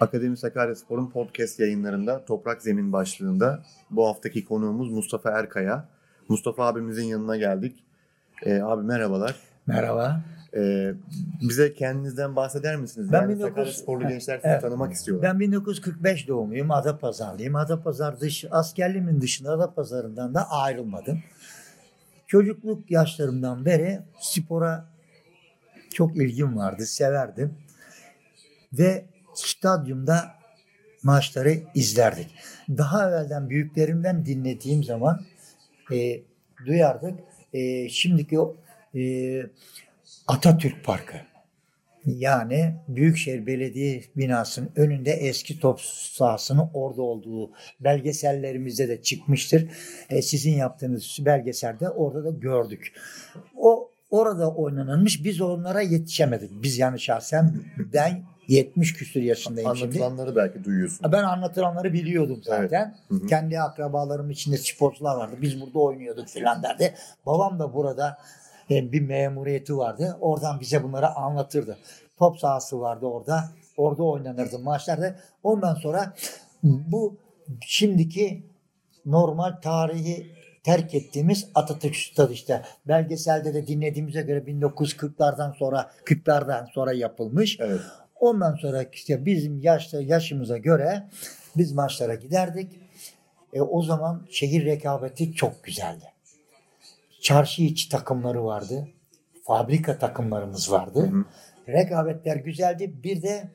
Akademi Sakaryaspor'un podcast yayınlarında Toprak Zemin başlığında bu haftaki konuğumuz Mustafa Erkaya. Mustafa abimizin yanına geldik. Ee, abi merhabalar. Merhaba. Ee, bize kendinizden bahseder misiniz? Ben yani 19 Sakaryasporlu gençler sizi Evet. tanımak istiyorlar. Ben 1945 doğumluyum. Adapazarlıyım. Adapazar dış, askerliğimin dışında Adapazarı'ndan da ayrılmadım. Çocukluk yaşlarımdan beri spora çok ilgim vardı. Severdim. Ve stadyumda maçları izlerdik. Daha evvelden büyüklerimden dinlediğim zaman e, duyardık. E, şimdiki o e, Atatürk Parkı. Yani Büyükşehir Belediye binasının önünde eski top sahasının orada olduğu belgesellerimizde de çıkmıştır. E, sizin yaptığınız belgeselde orada da gördük. O orada oynanılmış biz onlara yetişemedik. Biz yani şahsen ben 70 küsur yaşındayım şimdi. Anlatılanları belki duyuyorsun. Ben anlatılanları biliyordum zaten. Hı hı. Kendi akrabalarım içinde sporcular vardı. Biz burada oynuyorduk filan derdi. Babam da burada e, bir memuriyeti vardı. Oradan bize bunları anlatırdı. Top sahası vardı orada. Orada oynanırdı maçlarda. Ondan sonra bu şimdiki normal tarihi terk ettiğimiz Atatürk Stadı işte. Belgeselde de dinlediğimize göre 1940'lardan sonra 40'lardan sonra yapılmış. Evet. Ondan sonra işte bizim yaşta yaşımıza göre biz maçlara giderdik. E, o zaman şehir rekabeti çok güzeldi. Çarşı içi takımları vardı. Fabrika takımlarımız vardı. Hı hı. Rekabetler güzeldi. Bir de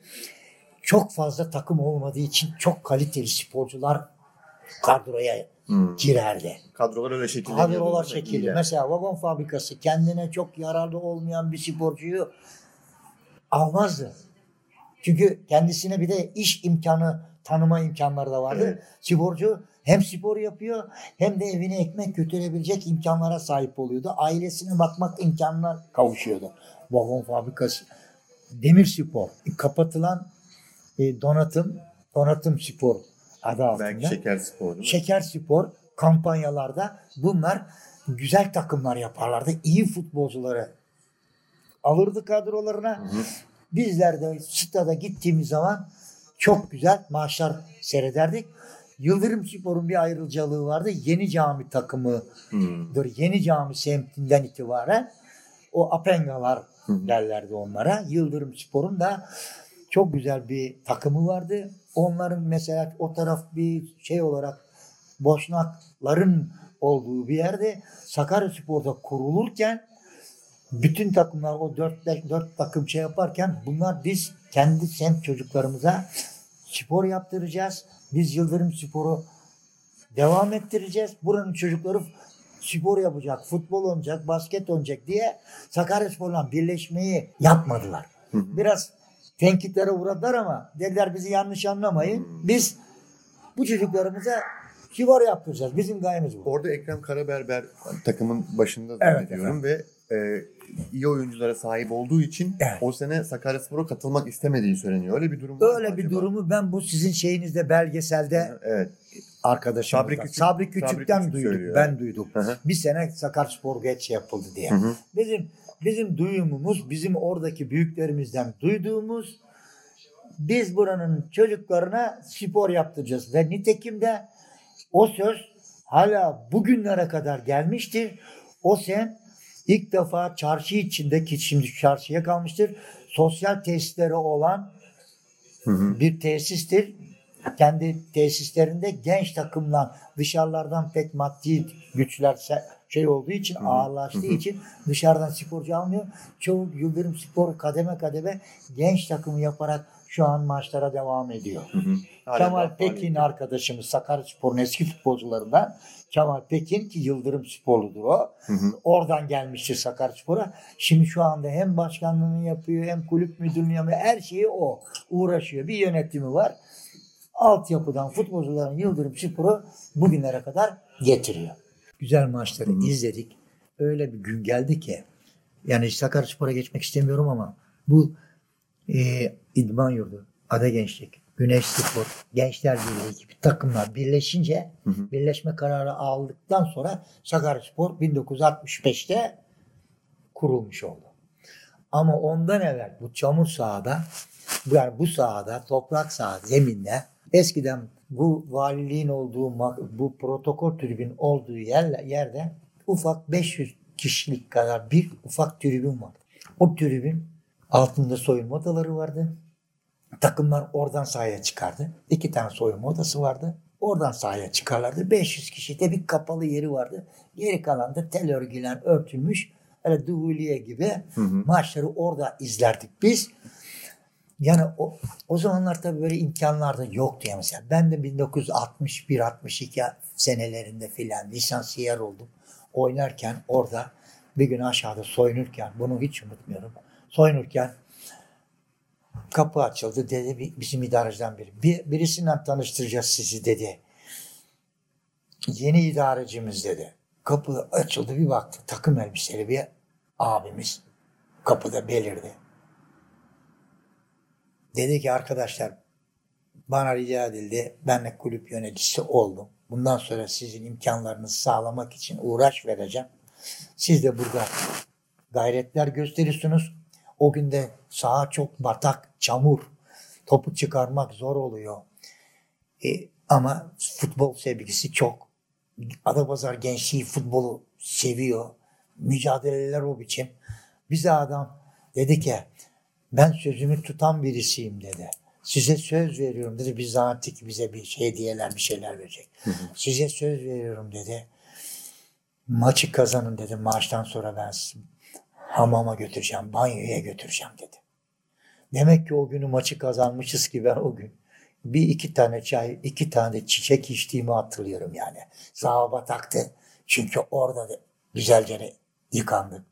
çok fazla takım olmadığı için çok kaliteli sporcular kadroya Hmm. girerdi. Kadrolar öyle şekilleniyor. Kadrolar. İyiler. Mesela vagon fabrikası kendine çok yararlı olmayan bir sporcuyu almazdı. Çünkü kendisine bir de iş imkanı tanıma imkanları da vardı. Evet. Sporcu hem spor yapıyor hem de evine ekmek götürebilecek imkanlara sahip oluyordu. Ailesine bakmak imkanına kavuşuyordu. Vagon fabrikası. Demir spor. Kapatılan e, donatım, donatım spor adı altında. Belki şeker mi? Şeker Spor kampanyalarda bunlar güzel takımlar yaparlardı. İyi futbolcuları alırdı kadrolarına. Hı hı. Bizler de stada gittiğimiz zaman çok güzel maçlar seyrederdik. Yıldırım Spor'un bir ayrıcalığı vardı. Yeni Cami takımıdır. Hmm. Yeni Cami semtinden itibaren o apengalar hı. derlerdi onlara. Yıldırım Spor'un da çok güzel bir takımı vardı. Onların mesela o taraf bir şey olarak Boşnakların olduğu bir yerde Sakaryaspor'da kurulurken bütün takımlar o dört, dört takım şey yaparken bunlar biz kendi semt çocuklarımıza spor yaptıracağız. Biz Yıldırım Spor'u devam ettireceğiz. Buranın çocukları spor yapacak, futbol oynayacak, basket oynayacak diye Sakaryaspor'la birleşmeyi yapmadılar. Biraz tenkitlere uğradılar ama dediler bizi yanlış anlamayın. Biz bu çocuklarımıza spor yaptıracağız. Bizim gayemiz bu. Orada Ekrem Karaberber takımın başında Evet zannediyorum ve e, iyi oyunculara sahip olduğu için Evet. o sene Sakaryaspor'a katılmak istemediği söyleniyor. Öyle bir durum var Öyle bir acaba? durumu ben bu sizin şeyinizde belgeselde Evet. arkadaşım Sabri Küçük- Sabri Küçük'ten Sabri Küçük duydum. söylüyor, Ben duydum. Hı hı. Bir sene Sakaryaspor geç yapıldı diye. Hı hı. Bizim bizim duyumumuz, bizim oradaki büyüklerimizden duyduğumuz biz buranın çocuklarına spor yaptıracağız ve nitekim de o söz hala bugünlere kadar gelmiştir. O sen ilk defa çarşı içindeki şimdi çarşıya kalmıştır. Sosyal tesisleri olan Hı hı. bir tesistir. Kendi tesislerinde genç takımla dışarılardan pek maddi güçler şey olduğu için ağırlaştığı için dışarıdan sporcu almıyor. Çoğu Yıldırım Spor kademe kademe genç takımı yaparak şu an maçlara devam ediyor. Hı hı. Hala Kemal Pekin arkadaşımız Sakaryaspor'un eski futbolcularından Kemal Pekin ki Yıldırım Sporludur o. Hı hı. Oradan gelmiştir Sakaryaspor'a. Şimdi şu anda hem başkanlığını yapıyor hem kulüp müdürlüğünü yapıyor. Her şeyi o uğraşıyor. Bir yönetimi var. Altyapıdan futbolcuların Yıldırım Spor'u bugünlere kadar getiriyor. Güzel maçları Hı. izledik. Öyle bir gün geldi ki yani Sakaryaspor'a geçmek istemiyorum ama bu e, idman yurdu, Ada Gençlik, Güneş Spor, Gençler Birliği gibi takımlar birleşince Hı hı. birleşme kararı aldıktan sonra Sakaryaspor 1965'te kurulmuş oldu. Ama ondan evvel bu çamur sahada yani bu sahada toprak saha zeminde eskiden bu valiliğin olduğu bu protokol tribün olduğu yer, yerde ufak 500 kişilik kadar bir ufak tribün vardı. O tribün altında soyunma odaları vardı. Takımlar oradan sahaya çıkardı. İki tane soyunma odası vardı. Oradan sahaya çıkarlardı. 500 kişi de bir kapalı yeri vardı. Geri kalan da tel örgüyle örtülmüş öyle duhuliye gibi maçları orada izlerdik biz. Yani o, o zamanlar tabii böyle imkanlar da yoktu ya mesela. Ben de 1961-62 senelerinde filan lisansiyer oldum. Oynarken orada bir gün aşağıda soyunurken bunu hiç unutmuyorum. Soyunurken kapı açıldı dedi bi- bizim idareciden biri. Bir, birisinden tanıştıracağız sizi dedi. Yeni idarecimiz dedi. Kapı açıldı bir baktı takım elbiseli bir abimiz kapıda belirdi. Dedi ki arkadaşlar bana rica edildi. Ben de kulüp yöneticisi oldum. Bundan sonra sizin imkanlarınızı sağlamak için uğraş vereceğim. Siz de burada gayretler gösteriyorsunuz. O günde saha çok batak, çamur. Topu çıkarmak zor oluyor. E, ama futbol sevgisi çok. Adapazarı gençliği futbolu seviyor. Mücadeleler o biçim. Bize adam dedi ki ben sözümü tutan birisiyim dedi. Size söz veriyorum dedi. Biz zannettik bize bir şey hediyeler bir şeyler verecek. Size söz veriyorum dedi. Maçı kazanın dedi. Maçtan sonra ben hamama götüreceğim, banyoya götüreceğim dedi. Demek ki o günü maçı kazanmışız ki ben o gün bir iki tane çay, iki tane çiçek içtiğimi hatırlıyorum yani. Sağa bataktı. Çünkü orada da güzelce yıkandık.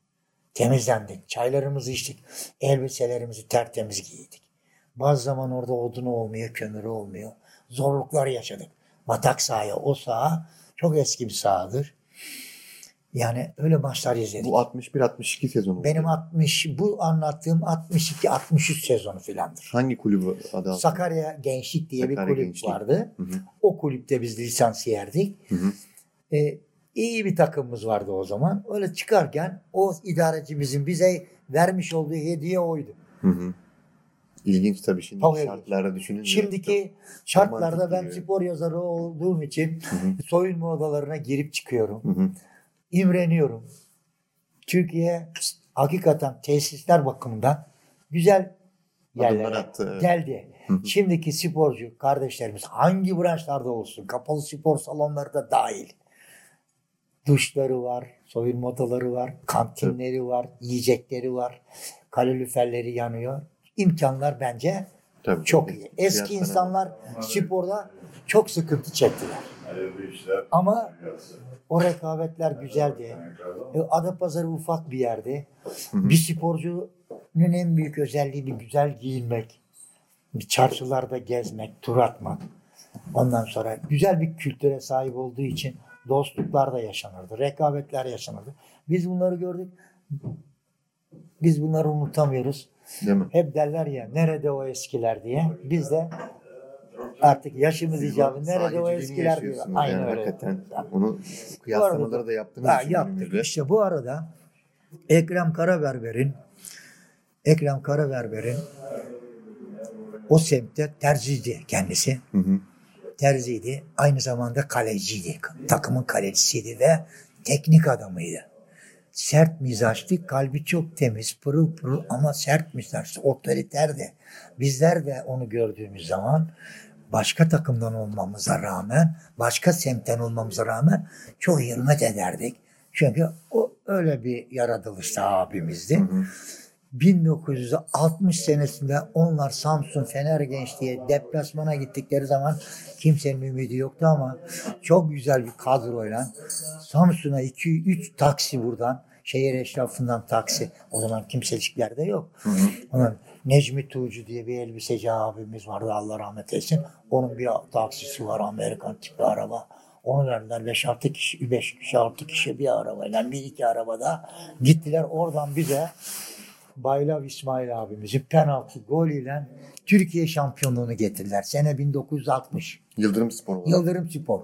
Temizlendik. Çaylarımızı içtik. Elbiselerimizi tertemiz giydik. Bazı zaman orada odunu olmuyor, kömürü olmuyor. Zorluklar yaşadık. Batak sahaya, o saha çok eski bir sahadır. Yani öyle maçlar izledik. Bu 61-62 sezonu. Benim 60, bu anlattığım 62-63 sezonu filandır. Hangi kulübü adı? Sakarya Gençlik diye bir Sakarya kulüp Gençlik. vardı. Hı hı. O kulüpte biz lisansiyerdik. Hı hı. Ee, iyi bir takımımız vardı o zaman. Öyle çıkarken o idarecimizin bize vermiş olduğu hediye oydu. Hı hı. İlginç tabii şimdi Tabii. şartlarda düşününce. Şimdiki şartlarda ben spor yazarı olduğum için Hı hı. soyunma odalarına girip çıkıyorum. Hı hı. İmreniyorum. Türkiye hakikaten tesisler bakımından güzel yerlere attı, geldi. Şimdiki sporcu kardeşlerimiz hangi branşlarda olsun kapalı spor salonları da dahil. Duşları var, soyunma odaları var, kantinleri var, yiyecekleri var, kaloriferleri yanıyor. İmkanlar bence Tabii. çok iyi. Eski insanlar sporda çok sıkıntı çektiler. Ama o rekabetler güzeldi. E, Adapazarı ufak bir yerdi. Bir sporcunun en büyük özelliği bir güzel giyinmek. Bir çarşılarda gezmek, tur atmak. Ondan sonra güzel bir kültüre sahip olduğu için dostluklar da yaşanırdı. Rekabetler yaşanırdı. Biz bunları gördük. Biz bunları unutamıyoruz. Değil mi? Hep derler ya nerede o eskiler diye. Biz de artık yaşımız icabı nerede o eskiler diyor. Aynen yani öyle. Onu Onu kıyaslamaları da yaptınız. Ha, yaptık. günümüzde. İşte bu arada Ekrem Karaberber'in Ekrem Karaberber'in o semtte terziydi kendisi. Hı hı. Terziydi. Aynı zamanda kaleciydi. Takımın kalecisiydi ve teknik adamıydı. Sert mizaçlı, kalbi çok temiz, pırıl pırıl ama sert mizaçlı, otoriterdi. Bizler de onu gördüğümüz zaman başka takımdan olmamıza rağmen, başka semtten olmamıza rağmen çok hürmet ederdik. Çünkü o öyle bir yaratılışta abimizdi. Hı hı. 1960 senesinde onlar Samsun Fener Gençliğe deplasmana gittikleri zaman kimsenin ümidi yoktu ama çok güzel bir kadroyla Samsun'a 2-3 taksi buradan şehir eşrafından taksi. O zaman kimsecikler de yok. Onun Necmi Tuğcu diye bir elbiseci abimiz vardı Allah rahmet eylesin. Onun bir taksisi var Amerikan tipi araba. Onu verdiler 5-6 kişi, 5 kişi, 6 kişi bir arabayla, bir iki arabada gittiler oradan bize Baylav İsmail abimizi penaltı gol ile Türkiye şampiyonluğunu getirdiler. Sene 1960. Yıldırım Spor olarak. Yıldırım Spor.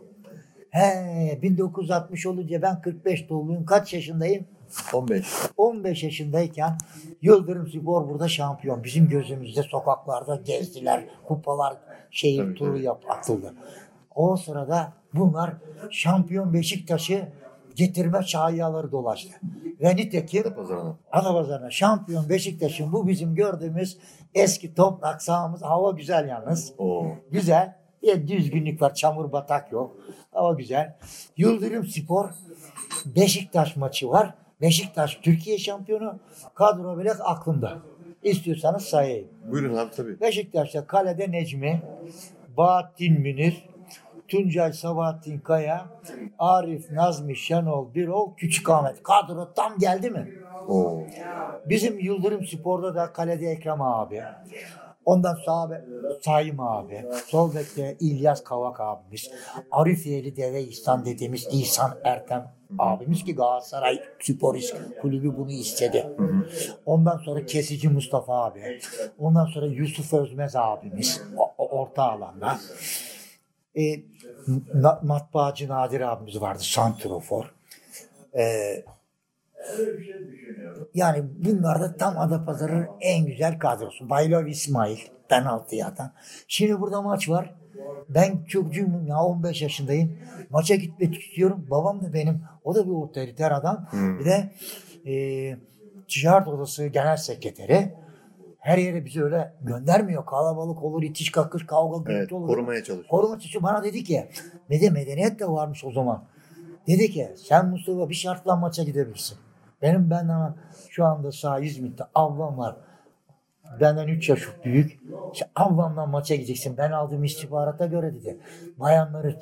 He 1960 olunca ben 45 doğumluyum. Kaç yaşındayım? 15. 15 yaşındayken Yıldırım Spor burada şampiyon. Bizim gözümüzde sokaklarda gezdiler. Kupalar şehir Tabii, turu yap atıldı. O sırada bunlar şampiyon Beşiktaş'ı getirme şayiaları dolaştı. Ve nitekim Pazarına. Adapazarı'na şampiyon Beşiktaş'ın bu bizim gördüğümüz eski toprak sahamız. Hava güzel yalnız. Oo. Güzel. Bir düzgünlük var. Çamur batak yok. Hava güzel. Yıldırım Spor Beşiktaş maçı var. Beşiktaş Türkiye şampiyonu. Kadro bile aklımda. İstiyorsanız sayayım. Buyurun abi tabii. Beşiktaş'ta kalede Necmi, Bahattin Münir, Tuncay Sabahattin Kaya, Arif Nazmi Şenol Birol, Küçük Ahmet. Kadro tam geldi mi? Oo. Bizim Yıldırım Spor'da da kalede Ekrem abi. Ondan sağ be- Saim abi. Sol bekte İlyas Kavak abimiz. Arifiyeli Deve İhsan dediğimiz İhsan Ertem abimiz ki Galatasaray Sporist Kulübü bunu istedi. Ondan sonra Kesici Mustafa abi. Ondan sonra Yusuf Özmez abimiz orta alanda. E, matbaacı Nadir abimiz vardı. Santrofor. E, yani bunlar da tam Adapazarı'nın en güzel kadrosu. Baylov İsmail penaltı atan. Şimdi burada maç var. Ben çocuğum ya 15 yaşındayım. Maça gitmek istiyorum. Babam da benim. O da bir otoriter adam. Hmm. Bir de e, ticaret odası genel sekreteri. Her yere bizi öyle göndermiyor. Kalabalık olur, itiş kakış, kavga Evet, olur. korumaya çalışıyor. Koruma çocuğu bana dedi ki ne de medeniyet de varmış o zaman. Dedi ki sen Mustafa bir şartla maça gidebilirsin. Benim benden şu anda sağ İzmit'te ablam var. Benden 3 yaş büyük. İşte ablamla maça gideceksin. Ben aldığım istihbarata göre dedi. Bayanları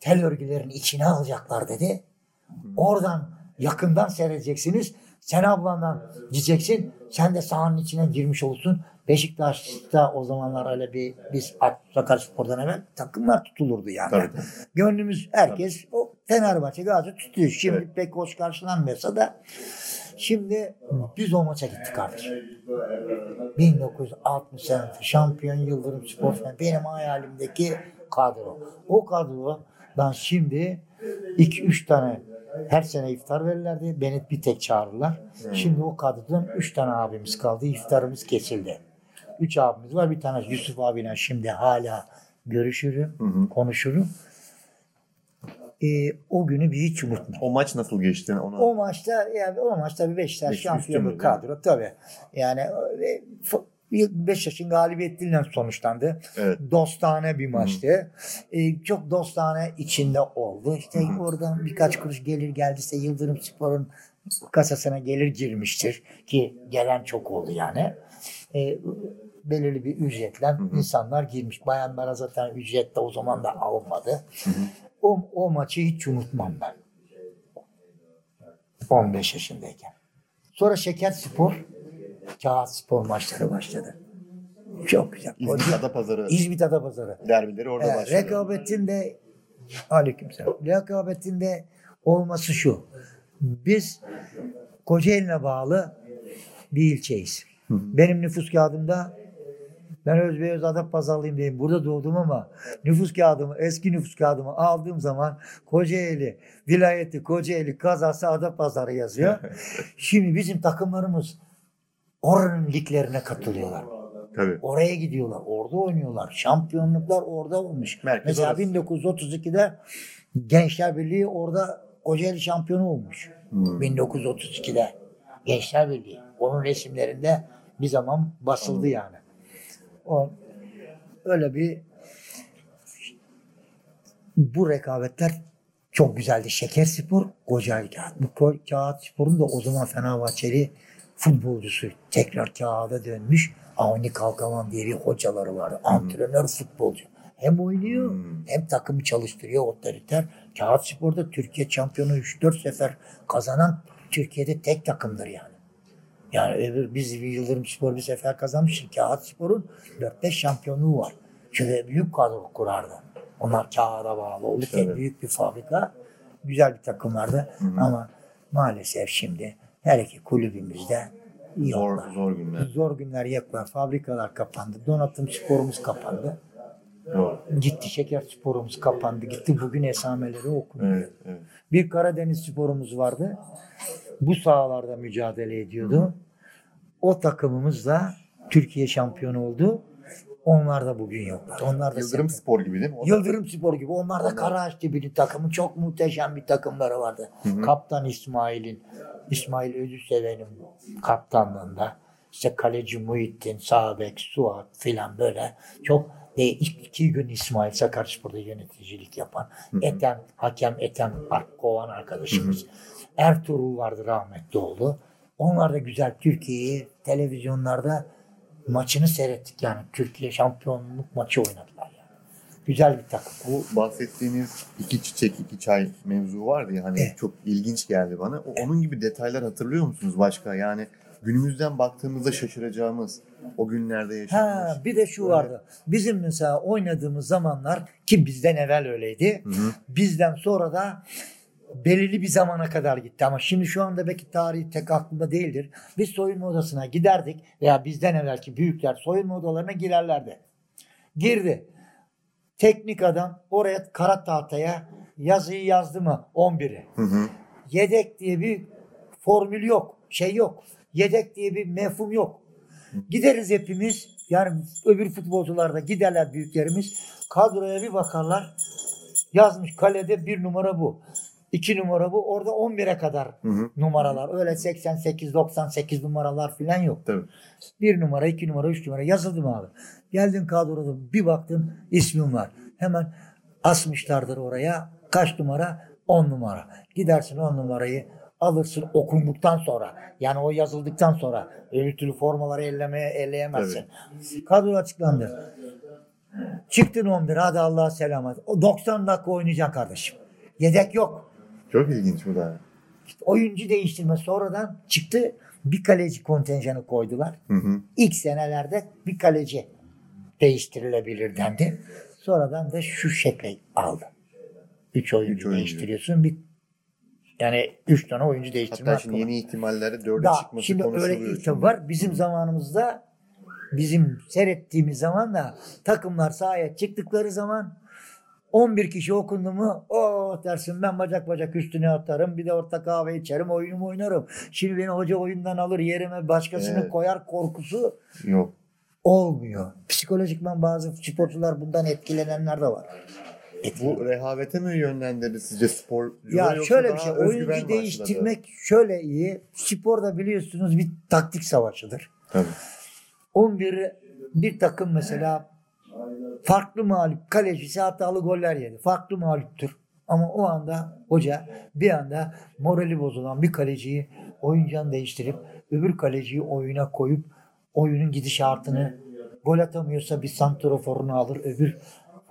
tel örgülerin içine alacaklar dedi. Oradan yakından seyredeceksiniz. Sen ablandan gideceksin. Sen de sahanın içine girmiş olursun. Beşiktaş'ta o zamanlar öyle bir biz Sakaryaspor'dan evvel takımlar tutulurdu yani. Tabii, tabii. Gönlümüz herkes o Fenerbahçe Galatasaray tutuyor. Şimdi Evet. pek hoş karşılanmıyorsa da şimdi biz o maça gittik kardeşim. 1960 senesi şampiyon Yıldırım Spor Fen- benim hayalimdeki kadro. O kadrodan şimdi 2-3 tane her sene iftar verirlerdi. Beni bir tek çağırırlar. Şimdi o kadrodan 3 tane abimiz kaldı. İftarımız kesildi. 3 abimiz var. Bir tane Yusuf abiyle şimdi hala görüşürüm, Hı hı. konuşurum. Ee, o günü bir hiç unutmam. O maç nasıl geçti? Ona... O maçta yani o maçta bir Beşiktaş Beş- mü? kadro tabii. Yani e, Beşiktaş'ın galibiyetiyle sonuçlandı. Evet. Dostane bir maçtı. E, çok dostane içinde oldu. İşte oradan birkaç kuruş gelir geldiyse Yıldırım Spor'un kasasına gelir girmiştir. Ki gelen çok oldu yani. E, belirli bir ücretle insanlar girmiş. Bayanlara zaten ücret de o zaman da alınmadı. O, o maçı hiç unutmam ben. 15 yaşındayken. Sonra Şeker Spor, Kağıt Spor maçları başladı. Çok güzel. İzmit Adapazarı İzmit Adapazarı. derbileri orada Evet, başladı. rekabetin de aleykümselam. Rekabetin de olması şu. Biz Kocaeli'ne bağlı bir ilçeyiz. Benim nüfus kağıdımda ben Özbeyöz Adapazarlıyım diyeyim. Burada doğdum ama nüfus kağıdımı, eski nüfus kağıdımı aldığım zaman Kocaeli, vilayeti Kocaeli kazası Adapazarı yazıyor. Şimdi bizim takımlarımız oranın liglerine katılıyorlar. Tabii. Oraya gidiyorlar. Orada oynuyorlar. Şampiyonluklar orada olmuş. Merkez Mesela orası. 1932'de Gençler Birliği orada Kocaeli şampiyonu olmuş. Hmm. 1932'de Gençler Birliği. Onun resimlerinde bir zaman basıldı yani. O öyle bir bu rekabetler çok güzeldi. Şeker Spor, Kocaeli Kağıt. Bu Kağıt Spor'un da o zaman Fenerbahçeli futbolcusu tekrar kağıda dönmüş. Avni Kalkavan diye bir hocaları vardı. Antrenör futbolcu. Hem oynuyor Hmm. hem takımı çalıştırıyor otoriter. Kağıt Spor'da Türkiye şampiyonu 3-4 sefer kazanan Türkiye'de tek takımdır yani. Yani öbür biz Yıldırım Spor bir sefer kazanmış. Kağıt Spor'un 4-5 şampiyonluğu var. Çünkü büyük kadro kurardı. Onlar kağıda bağlı oldu. Evet. büyük bir fabrika. Güzel bir takım vardı. Ama maalesef şimdi her iki kulübümüzde Zor, yoklar. zor günler. Zor günler yoklar. Fabrikalar kapandı. Donatım sporumuz kapandı. Doğru. Gitti şeker sporumuz kapandı. Gitti bugün esameleri okunuyor. Evet, evet. Bir Karadeniz sporumuz vardı. Bu sahalarda mücadele ediyordu. O takımımızla Türkiye şampiyonu oldu. Onlar da bugün yoklar. Onlar da Yıldırım sen- Spor gibi değil mi? O da- Yıldırım Spor gibi. Onlar da Karaağaçtepe'nin takımı. Çok muhteşem bir takımları vardı. hı. Kaptan İsmail'in, İsmail Ödüseven'in kaptanlığında. işte kaleci Muhittin, Sabek, Suat filan böyle çok e, iki gün İsmail Sakaryaspor'da yöneticilik yapan. Ethem, hakem Ethem Kovan arkadaşımız. Ertuğrul vardı rahmetli oldu. Onlar da güzel Türkiye'yi televizyonlarda maçını seyrettik yani. Türkiye şampiyonluk maçı oynadılar yani. Güzel bir takım. Bu bahsettiğiniz iki çiçek iki çay mevzu vardı ya hani Evet. çok ilginç geldi bana. O- Onun gibi detaylar hatırlıyor musunuz başka? Yani günümüzden baktığımızda şaşıracağımız o günlerde yaşanmış. Ha, bir de şu vardı. Bizim mesela oynadığımız zamanlar ki bizden evvel öyleydi. Hı hı. Bizden sonra da belirli bir zamana kadar gitti. Ama şimdi şu anda belki tarihi tek aklımda değildir. Biz soyunma odasına giderdik veya bizden evvelki büyükler soyunma odalarına girerlerdi. Girdi. Teknik adam oraya kara tahtaya yazıyı yazdı mı 11'i. Hı hı. Yedek diye bir formül yok. Şey yok. Yedek diye bir mefhum yok. Gideriz hepimiz. Yani öbür futbolcular da giderler büyüklerimiz. Kadroya bir bakarlar. Yazmış kalede bir numara bu. iki numara bu. Orada 11'e kadar Hı hı. numaralar. Öyle 88, 98 numaralar falan yok. Tabii. Bir numara, iki numara, üç numara yazıldı mı abi? Geldin kadroda bir baktın ismin var. Hemen asmışlardır oraya. Kaç numara? 10 numara. Gidersin 10 numarayı alırsın okunduktan sonra. Yani o yazıldıktan sonra. Öbür türlü formaları ellemeye elleyemezsin. Kadro açıklandı. Çıktın 11 hadi Allah'a selamet. O 90 dakika oynayacaksın kardeşim. Yedek yok. Çok ilginç bu da. Oyuncu değiştirme sonradan çıktı. Bir kaleci kontenjanı koydular. Hı hı. İlk senelerde bir kaleci değiştirilebilir dendi. Sonradan da şu şekle aldı. Üç oyuncu, Üç oyuncu. değiştiriyorsun. Bir, yani üç tane oyuncu değiştirme Hatta şimdi hakkı yeni ihtimallerde dörde Daha, çıkması şimdi öyle konuşuluyor. ilk tabii var. Bizim zamanımızda bizim seyrettiğimiz zaman da takımlar sahaya çıktıkları zaman 11 kişi okundu mu o dersin ben bacak bacak üstüne atarım bir de orta kahve içerim oyunumu oynarım. Şimdi beni hoca oyundan alır yerime başkasını Evet. koyar korkusu Yok. olmuyor. Psikolojikman bazı sporcular bundan etkilenenler de var. Bu rehavete mi yönlendirdi sizce spor? Ya şöyle bir şey oyuncu değiştirmek şöyle iyi. Sporda biliyorsunuz bir taktik savaşıdır. Tabii. 11 bir takım mesela farklı mağlup kalecisi hatalı goller yedi. Farklı mağluptur. Ama o anda hoca bir anda morali bozulan bir kaleciyi oyuncan değiştirip öbür kaleciyi oyuna koyup oyunun gidişatını gol atamıyorsa bir santroforunu alır öbür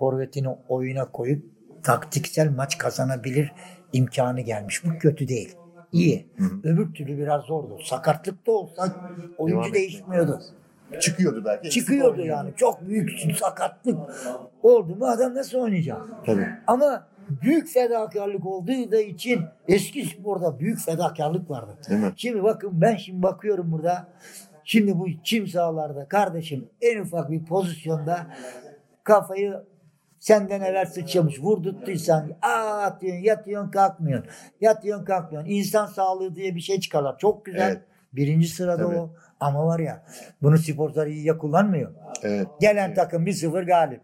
forvetini oyuna koyup taktiksel maç kazanabilir imkanı gelmiş. Bu kötü değil. İyi. Öbür türlü biraz zordu. Sakatlıkta olsa oyuncu etmek değişmiyordu. Çıkıyordu belki. Çıkıyordu yani. Çok büyük sakatlık oldu mu adam nasıl oynayacak? Tabii. Ama büyük fedakarlık olduğu da için eski sporda büyük fedakarlık vardı. Değil mi? Şimdi bakın ben şimdi bakıyorum burada. Şimdi bu çim sahalarda kardeşim en ufak bir pozisyonda kafayı senden evvel sıçramış. Vurduttuysan aa atıyorsun, yatıyorsun, kalkmıyorsun. Yatıyorsun, kalkmıyorsun. İnsan sağlığı diye bir şey çıkarlar. Çok güzel. Evet. Birinci sırada Tabii. o. Ama var ya bunu sporcular iyiye kullanmıyor. Evet. Gelen takım 1-0 galip.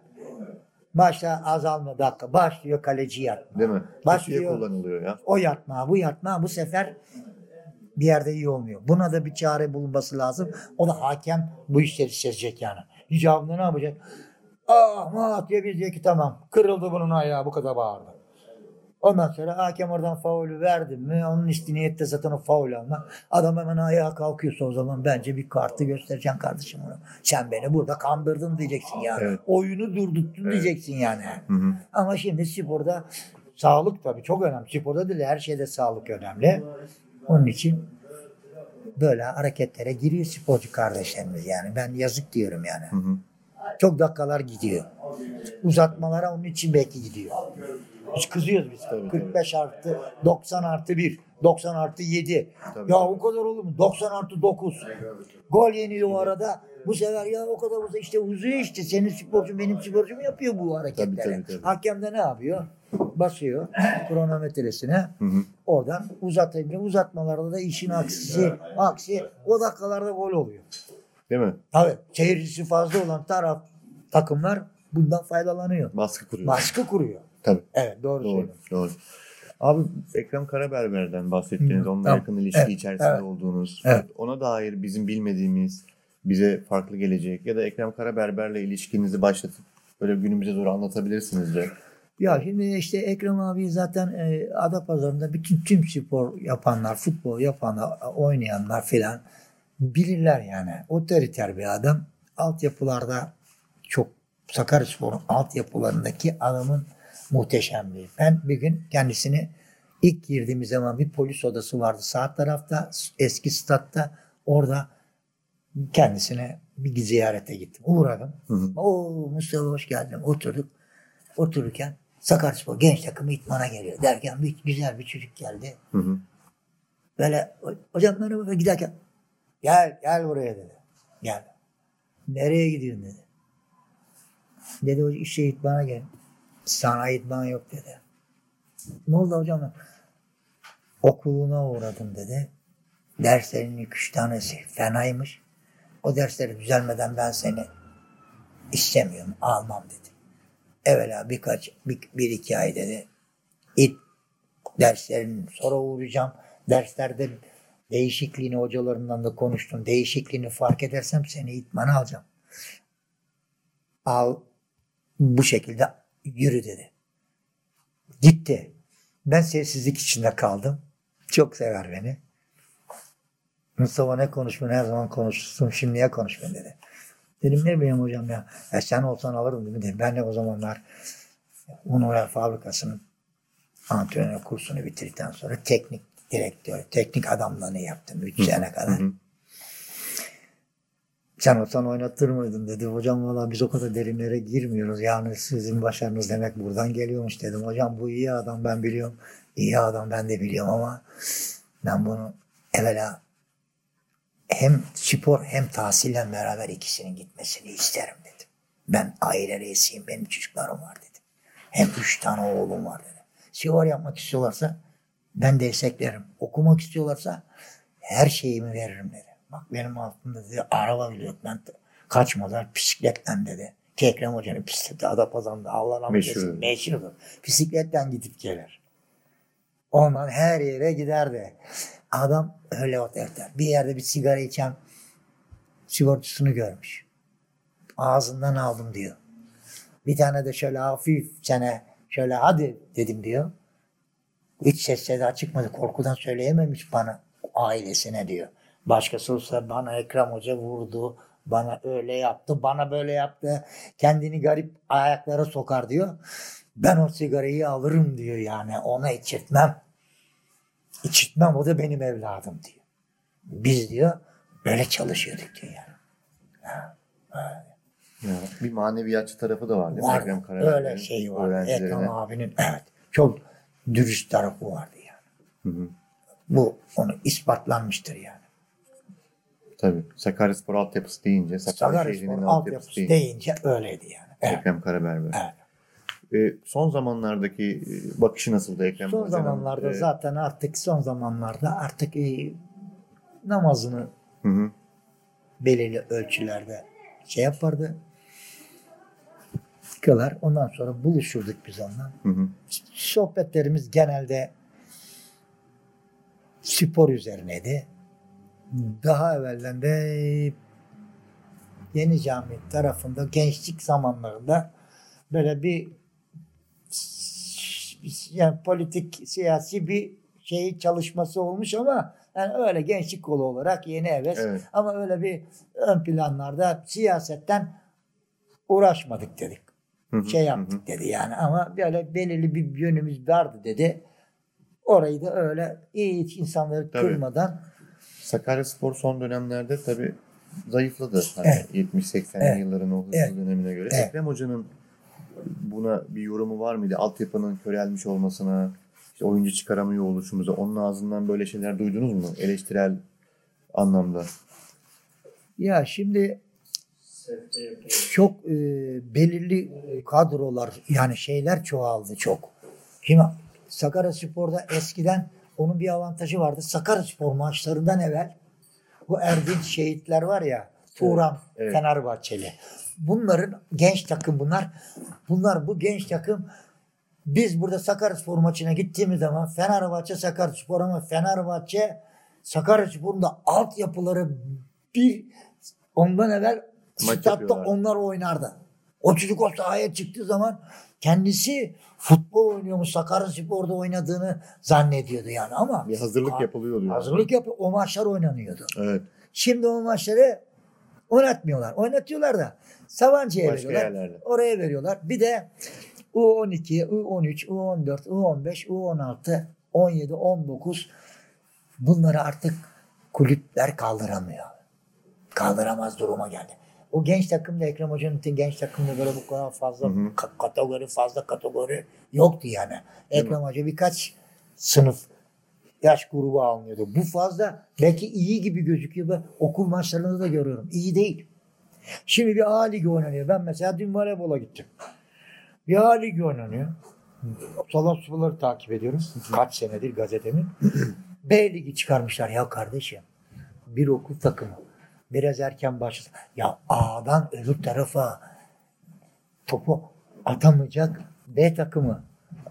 Başta azalma dakika. Başlıyor kaleci yatma. Değil mi? Başlıyor. Başlıyor. kullanılıyor ya. O yatma, bu yatma bu sefer bir yerde iyi olmuyor. Buna da bir çare bulunması lazım. O da hakem bu işleri çözecek yani. İcabında ne yapacak? Ah mat diye bir diyor ki tamam. Kırıldı bunun ayağı bu kadar bağırdı. Ondan sonra hakem oradan faulü verdi mi onun istiniyette zaten o faul alma. Adam hemen ayağa kalkıyorsa o zaman bence bir kartı göstereceksin kardeşim ona. Sen beni burada kandırdın diyeceksin yani. Evet. Oyunu durdurttun Evet. diyeceksin yani. Hı hı. Ama şimdi sporda sağlık tabii çok önemli. Sporda değil her şeyde sağlık önemli. Onun için böyle hareketlere giriyor sporcu kardeşlerimiz yani. Ben yazık diyorum yani. Hı hı. Çok dakikalar gidiyor. Uzatmalara onun için belki gidiyor. Biz kızıyoruz biz. Tabii, 45 artı 90 artı 1. 90 artı 7. Tabii. Ya o kadar olur mu? 90 artı 9. Gol yeniyor o arada. Bu sefer ya o kadar uza işte uzuyor işte. Senin sporcun benim sporcum yapıyor bu hareketleri. tabii, tabii. Hakem de ne yapıyor? basıyor kronometresine. Hı hı. Oradan uzatınca uzatmalarda da işin aksisi, aksi o dakikalarda gol oluyor. Değil mi? Tabii seyircisi fazla olan taraf takımlar bundan faydalanıyor. Baskı kuruyor. Baskı kuruyor. Tabii. Evet doğru, Doğru. söylüyorsun. Doğru. Abi Ekrem Karaberber'den bahsettiniz. Hı, Onunla tamam. yakın ilişki Evet, içerisinde evet. olduğunuz. Evet. Ona dair bizim bilmediğimiz, bize farklı gelecek ya da Ekrem Karaberber'le ilişkinizi başlatıp böyle günümüze doğru anlatabilirsiniz de. Ya şimdi işte Ekrem abi zaten e, Adapazarı'nda bütün tüm spor yapanlar, futbol yapanlar, oynayanlar filan bilirler yani. Otoriter bir adam. Altyapılarda çok Sakaryaspor'un altyapılarındaki adamın muhteşemliği. Ben bir gün kendisini ilk girdiğimiz zaman bir polis odası vardı sağ tarafta eski statta orada kendisine bir ziyarete gittim. Uğradım. Hı hı. Oo Mustafa hoş geldin. Oturduk. Otururken Sakaryaspor genç takımı itmana geliyor. Derken bir güzel bir çocuk geldi. Hı hı. Böyle hocam merhaba giderken gel gel buraya dedi. Gel. Nereye gidiyorsun dedi. Dedi hocam işe itmana gel. Sana itman yok dedi. Ne oldu hocam? Okuluna uğradım dedi. Derslerinin iki üç tanesi fenaymış. O dersleri düzelmeden ben seni istemiyorum, almam dedi. Evvela birkaç, bir, bir iki ay dedi. İt derslerin sonra uğrayacağım. Derslerde değişikliğini hocalarından da konuştum. Değişikliğini fark edersem seni itmana alacağım. Al bu şekilde yürü dedi. Gitti. Ben sessizlik içinde kaldım. Çok sever beni. Mustafa ne konuşma her zaman konuşursun şimdi niye konuşmuyorsun dedi. Dedim ne bileyim hocam ya. ya sen olsan alırım değil mi dedim. Ben de o zamanlar Unoya fabrikasının antrenör kursunu bitirdikten sonra teknik direktör, teknik adamlığını yaptım 3 sene kadar. Sen olsan oynatır mıydın dedi. Hocam valla biz o kadar derinlere girmiyoruz. Yani sizin başarınız demek buradan geliyormuş dedim. Hocam bu iyi adam ben biliyorum. İyi adam ben de biliyorum ama ben bunu evvela hem spor hem tahsille beraber ikisinin gitmesini isterim dedim. Ben aile reisiyim. Benim çocuklarım var dedim. Hem üç tane oğlum var dedi. Spor yapmak istiyorlarsa ben desteklerim. Okumak istiyorlarsa her şeyimi veririm dedi. Bak benim altımda dedi araba bile yok. Ben kaçmadan bisikletten dedi. Ki Ekrem Hoca'nın bisikleti Adapazarı'nda Allah'ın Meşhur. meşhur. meşhurdur. Bisikletten gidip gelir. Ondan her yere giderdi. Adam öyle otoriter. Bir yerde bir sigara içen sigortasını görmüş. Ağzından aldım diyor. Bir tane de şöyle hafif sene şöyle hadi dedim diyor. Hiç ses seda çıkmadı. Korkudan söyleyememiş bana ailesine diyor. Başkası olsa bana Ekrem Hoca vurdu. Bana öyle yaptı. Bana böyle yaptı. Kendini garip ayaklara sokar diyor. Ben o sigarayı alırım diyor yani. Ona içirtmem. İçirtmem. O da benim evladım diyor. Biz diyor böyle çalışıyorduk diyor yani. Ya, bir maneviyatçı tarafı da var değil mi? Var. Ekrem Öyle şey var. Ekrem abinin evet. Çok dürüst tarafı vardı yani. Hı hı. Bu onu ispatlanmıştır yani. Tabii. Sakaryaspor altyapısı deyince Sakarya Sakaryaspor altyapısı altyapısı değil. deyince öyleydi yani. Evet. Ekrem Karaberber. evet. E, son zamanlardaki e, bakışı nasıldı Ekrem Son zamanlarda E, zaten artık son zamanlarda artık e, namazını Hı hı. belirli ölçülerde şey yapardı. Kılar. Ondan sonra buluşurduk biz onunla. Hı hı. Sohbetlerimiz genelde spor üzerineydi. Daha evvelden de Yeni Cami tarafında gençlik zamanlarında böyle bir yani politik siyasi bir şey çalışması olmuş ama yani öyle gençlik kolu olarak yeni heves Evet. ama öyle bir ön planlarda siyasetten uğraşmadık dedik. Şey yaptık dedi yani ama böyle belirli bir yönümüz vardı dedi. Orayı da öyle hiç insanları Tabii. kırmadan Sakaryaspor son dönemlerde tabii zayıfladı. Hani Evet. 70-80'li Evet. yılların o hızlı Evet. dönemine göre. Evet. Ekrem Hoca'nın buna bir yorumu var mıydı? Altyapının körelmiş olmasına, işte oyuncu çıkaramıyor oluşumuza. Onun ağzından böyle şeyler duydunuz mu? Eleştirel anlamda. ya şimdi çok e, belirli kadrolar yani şeyler çoğaldı çok. Şimdi Sakaryaspor'da eskiden onun bir avantajı vardı. Sakaryaspor maçlarından evvel bu Erdinç şehitler var ya Turan evet. Fenerbahçeli. Bunların genç takım bunlar. Bunlar bu genç takım biz burada Sakaryaspor maçına gittiğimiz zaman Fenerbahçe Sakaryaspor ama Fenerbahçe Sakaryaspor'un da altyapıları bir ondan evvel Maç statta yapıyorlar. onlar oynardı. O çocuk o sahaya çıktığı zaman kendisi futbol oynuyormuş Sakaryaspor'da oynadığını zannediyordu yani ama Bir hazırlık yapılıyordu. yani. hazırlık yapıyor. O maçlar oynanıyordu. Evet. Şimdi o maçları oynatmıyorlar. Oynatıyorlar da Sabancı'ya Başka veriyorlar. yerlerde. Oraya veriyorlar. Bir de U12, U13, U14, U15, U16, 17, 19 bunları artık kulüpler kaldıramıyor. Kaldıramaz duruma geldi. O genç takımda Ekrem Hoca'nın genç takımda böyle bu kadar fazla Hı hı. ka- kategori fazla kategori yoktu yani. Ekrem Hoca birkaç sınıf yaş grubu almıyordu. Bu fazla belki iyi gibi gözüküyor. Ben okul maçlarında da görüyorum. İyi değil. Şimdi bir A ligi oynanıyor. Ben mesela dün voleybola gittim. Bir A ligi oynanıyor. Salon sporları takip ediyorum. Kaç senedir gazetemin. B ligi çıkarmışlar ya kardeşim. Bir okul takımı. Biraz erken başladı. Ya A'dan öbür tarafa topu atamayacak B takımı.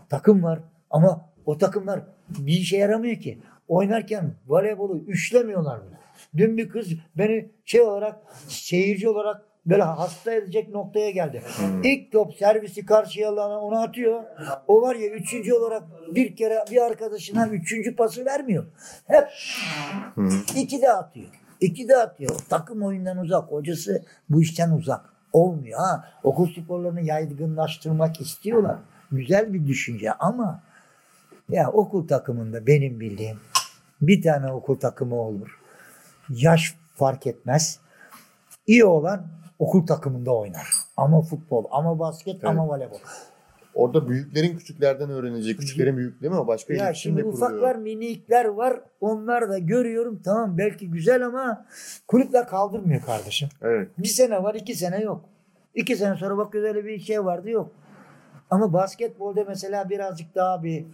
Takım var ama o takımlar bir işe yaramıyor ki. Oynarken voleybolu üçlemiyorlar bile. Dün bir kız beni şey olarak seyirci olarak böyle hasta edecek noktaya geldi. İlk top servisi karşıya alana onu atıyor. O var ya üçüncü olarak bir kere bir arkadaşına üçüncü pası vermiyor. Hep. İki de atıyor. İki de atıyor. Takım oyundan uzak. Hocası bu işten uzak. Olmuyor ha. Okul sporlarını yaygınlaştırmak istiyorlar. Güzel bir düşünce ama ya okul takımında benim bildiğim bir tane okul takımı olur. Yaş fark etmez. İyi olan okul takımında oynar. Ama futbol, ama basket, Evet. ama voleybol. Orada büyüklerin küçüklerden öğrenecek. Küçüklerin büyük değil mi? O başka Ya iletişimle şimdi kuruluyor. ufaklar, minikler var. Onlar da görüyorum. Tamam belki güzel ama kulüpler kaldırmıyor kardeşim. Evet. Bir sene var, iki sene yok. İki sene sonra bak öyle bir şey vardı yok. Ama basketbolda mesela birazcık daha bir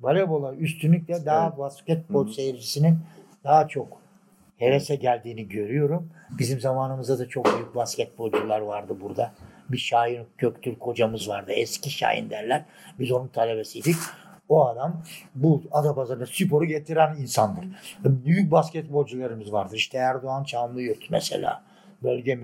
voleybola üstünlükle daha Evet. basketbol Hı hı. seyircisinin daha çok hevese geldiğini görüyorum. Bizim zamanımızda da çok büyük basketbolcular vardı burada. Bir Şahin Göktürk hocamız vardı. Eski Şahin derler. Biz onun talebesiydik. O adam bu Adapazarı'na sporu getiren insandır. Büyük basketbolcularımız vardır. İşte Erdoğan Çamlıyurt mesela. Bölge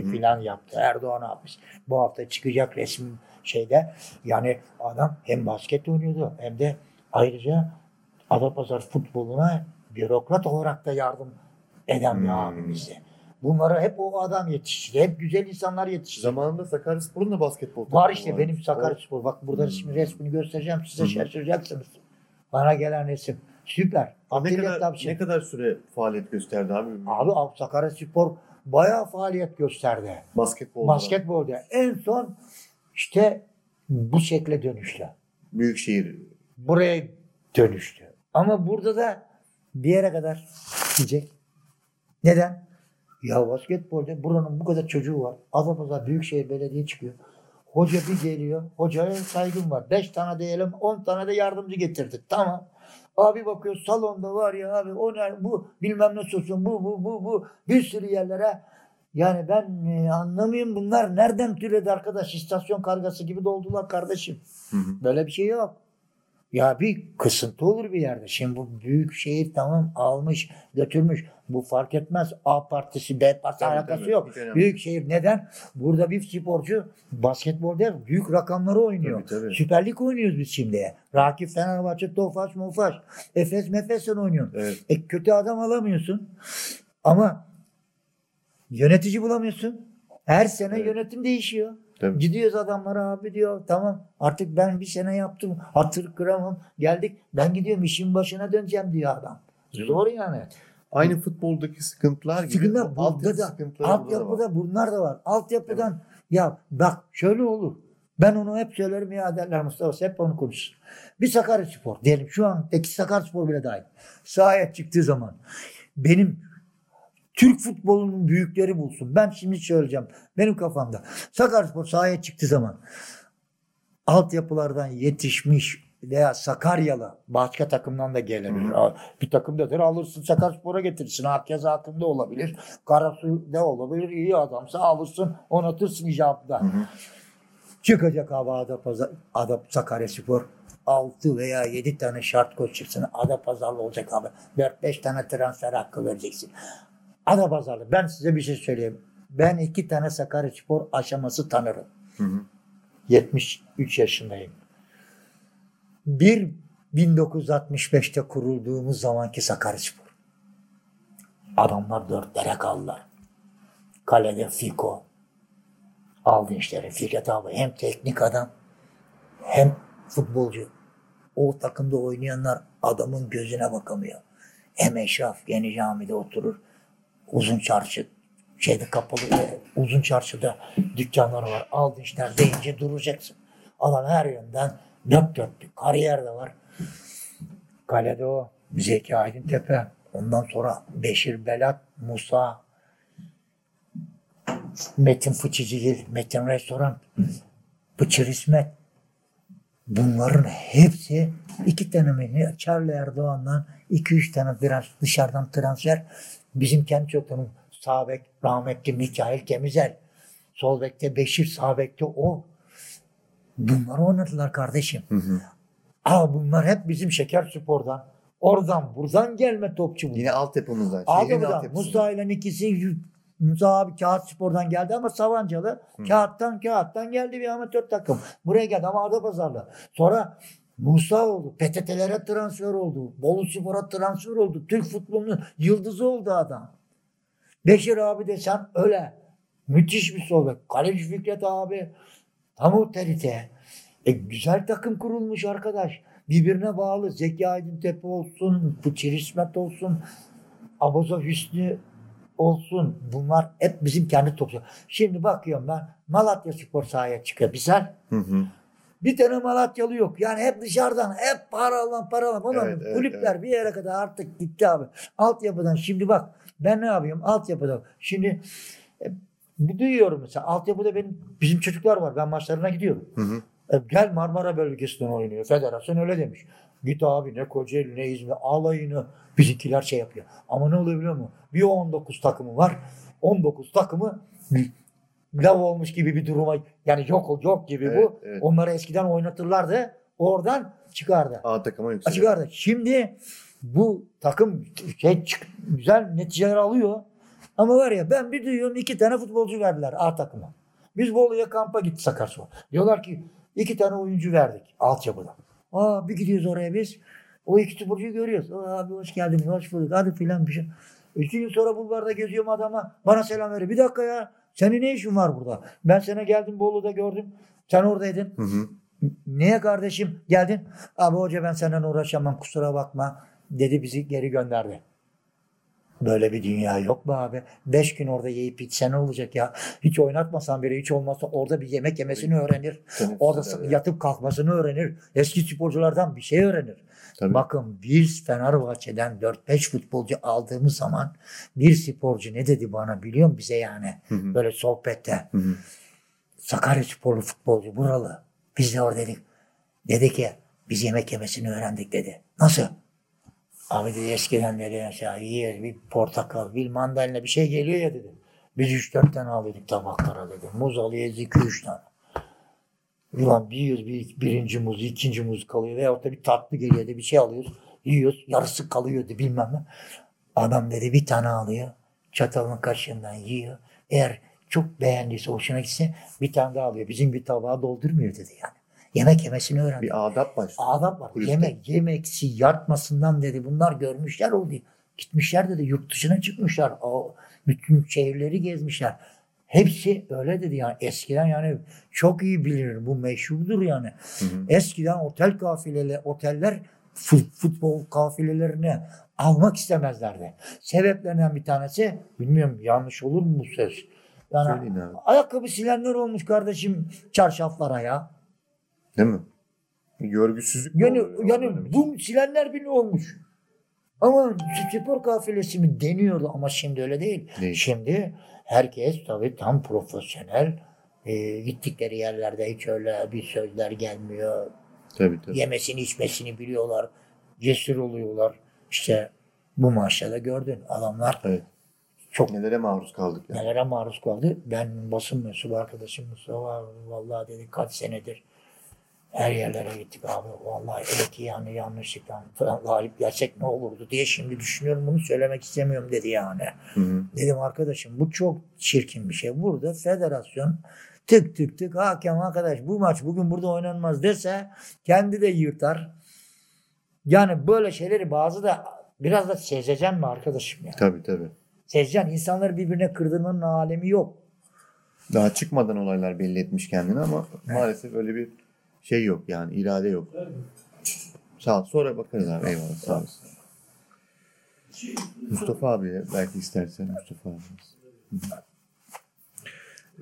hı. falan yaptı. Erdoğan yapmış. Bu hafta çıkacak resim şeyde. Yani adam hem basket oynuyordu hem de ayrıca Adapazarı futboluna bürokrat olarak da yardım eden bir abimizdi. Bunlara hep o adam yetişti. Hep güzel insanlar yetişti. Zamanında Sakaryaspor'un da basketbol Var takımı işte varmış. benim Sakaryaspor. Bak burada Hmm. resmi resmini göstereceğim size şaşıracaksınız. Bana gelen resim. Süper. Ne kadar, Tavşin. ne kadar süre faaliyet gösterdi abi? Abi Sakaryaspor bayağı faaliyet gösterdi. Basketbol. Basketbolda. En son işte bu şekle dönüştü. Büyükşehir. Buraya dönüştü. Ama burada da bir yere kadar gidecek. Neden? Ya basketbolda buranın bu kadar çocuğu var. Adapazarı Büyükşehir Belediye çıkıyor. Hoca bir geliyor. Hocaya saygım var. Beş tane diyelim on tane de yardımcı getirdik. Tamam. Abi bakıyor salonda var ya abi o ne bu bilmem ne sosun bu bu bu bu bir sürü yerlere yani ben e, anlamıyorum bunlar nereden türedi arkadaş istasyon kargası gibi doldular kardeşim. Hı hı. Böyle bir şey yok. Ya bir kısıntı olur bir yerde. Şimdi bu büyük şehir tamam almış, götürmüş. Bu fark etmez. A partisi, B partisi Tabii, alakası tabii. yok. Büyük şehir neden? Burada bir sporcu basketbolda büyük rakamları oynuyor. Tabii, tabii. Süper Lig oynuyoruz biz şimdi. Rakip Fenerbahçe, Tofaş, Mofaş. Efes, Mefes'ten oynuyorsun. Evet. E, kötü adam alamıyorsun. Ama yönetici bulamıyorsun. Her sene Evet. yönetim değişiyor. Tabii. Gidiyoruz adamlara abi diyor tamam artık ben bir sene yaptım hatır kıramam geldik ben gidiyorum işin başına döneceğim diyor adam. Zor yani. Aynı futboldaki sıkıntılar gibi. Sıkıntılar bu burada da altyapıda bunlar da var. Altyapıdan ya bak şöyle olur. Ben onu hep söylerim ya derler Mustafa hep onu konuşur. Bir Sakaryaspor diyelim şu andaki Sakaryaspor bile dahil. Sahaya çıktığı zaman benim Türk futbolunun büyükleri bulsun. Ben şimdi söyleyeceğim. Benim kafamda. Sakaryaspor sahaya çıktığı zaman altyapılardan yetişmiş veya Sakaryalı başka takımdan da gelebilir. Bir takımdadır alırsın Sakarspor'a getirirsin. Herkes hakkında olabilir. Karasu ne olabilir? İyi adamsa alırsın onatırsın icabında. Hı hı. Çıkacak abi Adapazarı, Adap Sakaryaspor 6 veya 7 tane şart koç çıksın. Adapazarlı olacak abi. 4-5 tane transfer hakkı vereceksin. Adapazarlı. Ben size bir şey söyleyeyim. Ben iki tane Sakaryaspor aşaması tanırım. Hı hı. 73 yaşındayım. Bir 1965'te kurulduğumuz zamanki Sakaryaspor. Adamlar dörtlere kaldılar. Kalede Fiko. Aldın işte Fikret abi. Hem teknik adam hem futbolcu. O takımda oynayanlar adamın gözüne bakamıyor. Hem Eşraf Yeni Cami'de oturur. Uzun çarşı şeyde kapalı e, uzun çarşıda dükkanları var. Aldın işler deyince duracaksın. Adam her yönden dört dörtlük. Kariyer de var. Kalede o. Zeki Aydıntepe. Ondan sonra Beşir Belat, Musa, Metin Fıçıcıgil, Metin Restoran, Bıçır İsmet. Bunların hepsi iki tane? Charlie Erdoğan'dan iki üç tane biraz dışarıdan transfer. Bizim kendi çoktanın sağ bek rahmetli Mikail Kemizel. Sol bekte Beşir, sağ bekte o. Bunları oynadılar kardeşim. Hı hı. Aa bunlar hep bizim şeker spordan. Oradan buradan gelme topçu bunlar. Yine altyapımızdan. Altyapıdan. Musa ile ikisi Musa abi kağıt spordan geldi ama Savancalı kağıttan kağıttan geldi bir amatör takım. Buraya geldi ama Adapazarlı. Sonra Musa oldu. PTT'lere transfer oldu. Bolu Spor'a transfer oldu. Türk futbolunun yıldızı oldu adam. Beşir abi desen öyle. Müthiş bir sol bek. Kaleci Fikret abi. Tam otorite. E, güzel takım kurulmuş arkadaş. Birbirine bağlı. Zeki Aydıntepe olsun, Bıçır İsmet olsun, Abaza Hüsnü olsun. Bunlar hep bizim kendi topçu. Şimdi bakıyorum ben Malatya Spor sahaya çıkıyor. Güzel. Hı hı. Bir tane Malatyalı yok. Yani hep dışarıdan hep para alan para alan. Ulan Evet, evet, kulüpler bir yere kadar artık gitti abi. Altyapıdan şimdi bak ben ne yapıyorum altyapıda. Şimdi e, duyuyorum mesela altyapıda benim bizim çocuklar var. Ben maçlarına gidiyorum. Hı hı. E, gel Marmara bölgesinden oynuyor. Federasyon öyle demiş. Git abi ne Kocaeli ne İzmir alayını bizimkiler şey yapıyor. Ama ne oluyor biliyor musun? Bir 19 takımı var. 19 takımı lav olmuş gibi bir duruma yani yok yok gibi Evet, bu. evet. Onları eskiden oynatırlardı. Oradan çıkardı. A takıma yükseliyor. Çıkardı. Şimdi bu takım şey güzel neticeler alıyor. Ama var ya ben bir duyuyorum iki tane futbolcu verdiler A takıma. Biz Bolu'ya kampa gitti Sakarsu. Diyorlar ki iki tane oyuncu verdik altyapıda. Aa bir gidiyoruz oraya biz. O iki sporcuyu görüyoruz. Aa, abi hoş geldiniz, hoş bulduk. Hadi filan bir şey. İki gün sonra bulvarda geziyorum adama. Bana selam veriyor. Bir dakika ya. Senin ne işin var burada? Ben sana geldim Bolu'da gördüm. Sen oradaydın. Hı hı. Niye kardeşim geldin? Abi hoca ben senden uğraşamam kusura bakma dedi bizi geri gönderdi. Böyle bir dünya yok mu abi? Beş gün orada yiyip içse ne olacak ya? Hiç oynatmasan biri hiç olmazsa orada bir yemek yemesini öğrenir. Orada yatıp kalkmasını öğrenir. Eski sporculardan bir şey öğrenir. Tabii. Bakın biz Fenerbahçe'den 4-5 futbolcu aldığımız zaman bir sporcu ne dedi bana biliyor musun bize yani? Hı hı. Böyle sohbette. Hı hı. Sakarya sporlu futbolcu buralı. Biz de orada dedik. Dedi ki biz yemek yemesini öğrendik dedi. Nasıl? Abi dedi eskiden dedi mesela yiyoruz bir portakal bir mandalina bir şey geliyor ya dedi. Biz üç dört tane alıyorduk tabaklara dedi. Muz alıyoruz iki üç tane. Ulan bir yiyoruz bir, birinci muz ikinci muz kalıyor veyahut da bir tatlı geliyor dedi bir şey alıyoruz. Yiyoruz yarısı kalıyordu bilmem ne. Adam dedi bir tane alıyor. Çatalın kaşığından yiyor. Eğer çok beğendiyse hoşuna gitse bir tane daha alıyor. Bizim bir tabağı doldurmuyor dedi yani. Yemek yemesini öğrendi. Bir adap başlıyor. Adap var. Kulüpte. Yemek, yemeksi yatmasından dedi. Bunlar görmüşler oldu. Gitmişler dedi. Yurt dışına çıkmışlar. O, bütün şehirleri gezmişler. Hepsi öyle dedi yani. Eskiden yani çok iyi bilinir. Bu meşhurdur yani. Hı hı. Eskiden otel kafileleri, oteller fu- futbol kafilelerini almak istemezlerdi. Sebeplerinden bir tanesi, bilmiyorum yanlış olur mu bu söz? Yani Söyleyin abi. ayakkabı silenler olmuş kardeşim çarşaflara ya. Değil mi? Görgüsüzlük Yani, yani bu silenler bile olmuş. Ama spor kafilesi mi deniyordu ama şimdi öyle değil. Değil. Şimdi herkes tabii tam profesyonel e, gittikleri yerlerde hiç öyle bir sözler gelmiyor. Tabii tabii. Yemesini içmesini biliyorlar. Cesur oluyorlar. İşte bu maçta da gördün adamlar Evet. çok Nelere maruz kaldık yani. nelere maruz kaldı. Ben basın mensubu arkadaşım Mustafa vallahi dedi kaç senedir her yerlere gittik abi. Vallahi evet yani yanlışlıkla falan galip gelsek ne olurdu diye şimdi düşünüyorum bunu söylemek istemiyorum dedi yani. Hı hı. Dedim arkadaşım bu çok çirkin bir şey. Burada federasyon tık tık tık hakem arkadaş bu maç bugün burada oynanmaz dese kendi de yırtar. Yani böyle şeyleri bazı da biraz da sezeceksin mi arkadaşım ya? Tabii tabii. Sezeceksin. İnsanları birbirine kırdırmanın alemi yok. Daha çıkmadan olaylar belli etmiş kendini ama maalesef öyle bir şey yok yani irade yok. Sağ ol. Sonra bakarız abi. Eyvallah. Sağ olasın. Mustafa abi belki istersen Mustafa abi.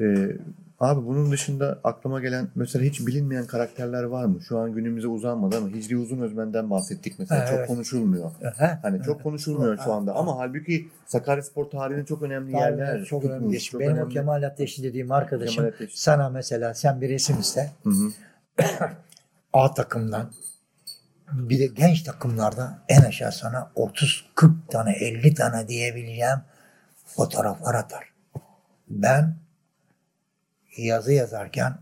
Ee, abi bunun dışında aklıma gelen mesela hiç bilinmeyen karakterler var mı? Şu an günümüze uzanmadı ama Hicri Uzun Özmen'den bahsettik mesela. Evet. Çok konuşulmuyor. He? Hani çok konuşulmuyor şu anda ama halbuki Sakaryaspor tarihinin çok önemli Tarihine yerler. çok önemli tutmuş, çok Benim o önemli. Kemal Ateşli dediğim arkadaşım sana mesela sen bir resim iste. Hı hı. A takımdan bir de genç takımlarda en aşağı sana 30 40 tane 50 tane diyebileceğim fotoğraflar atar. Ben yazı yazarken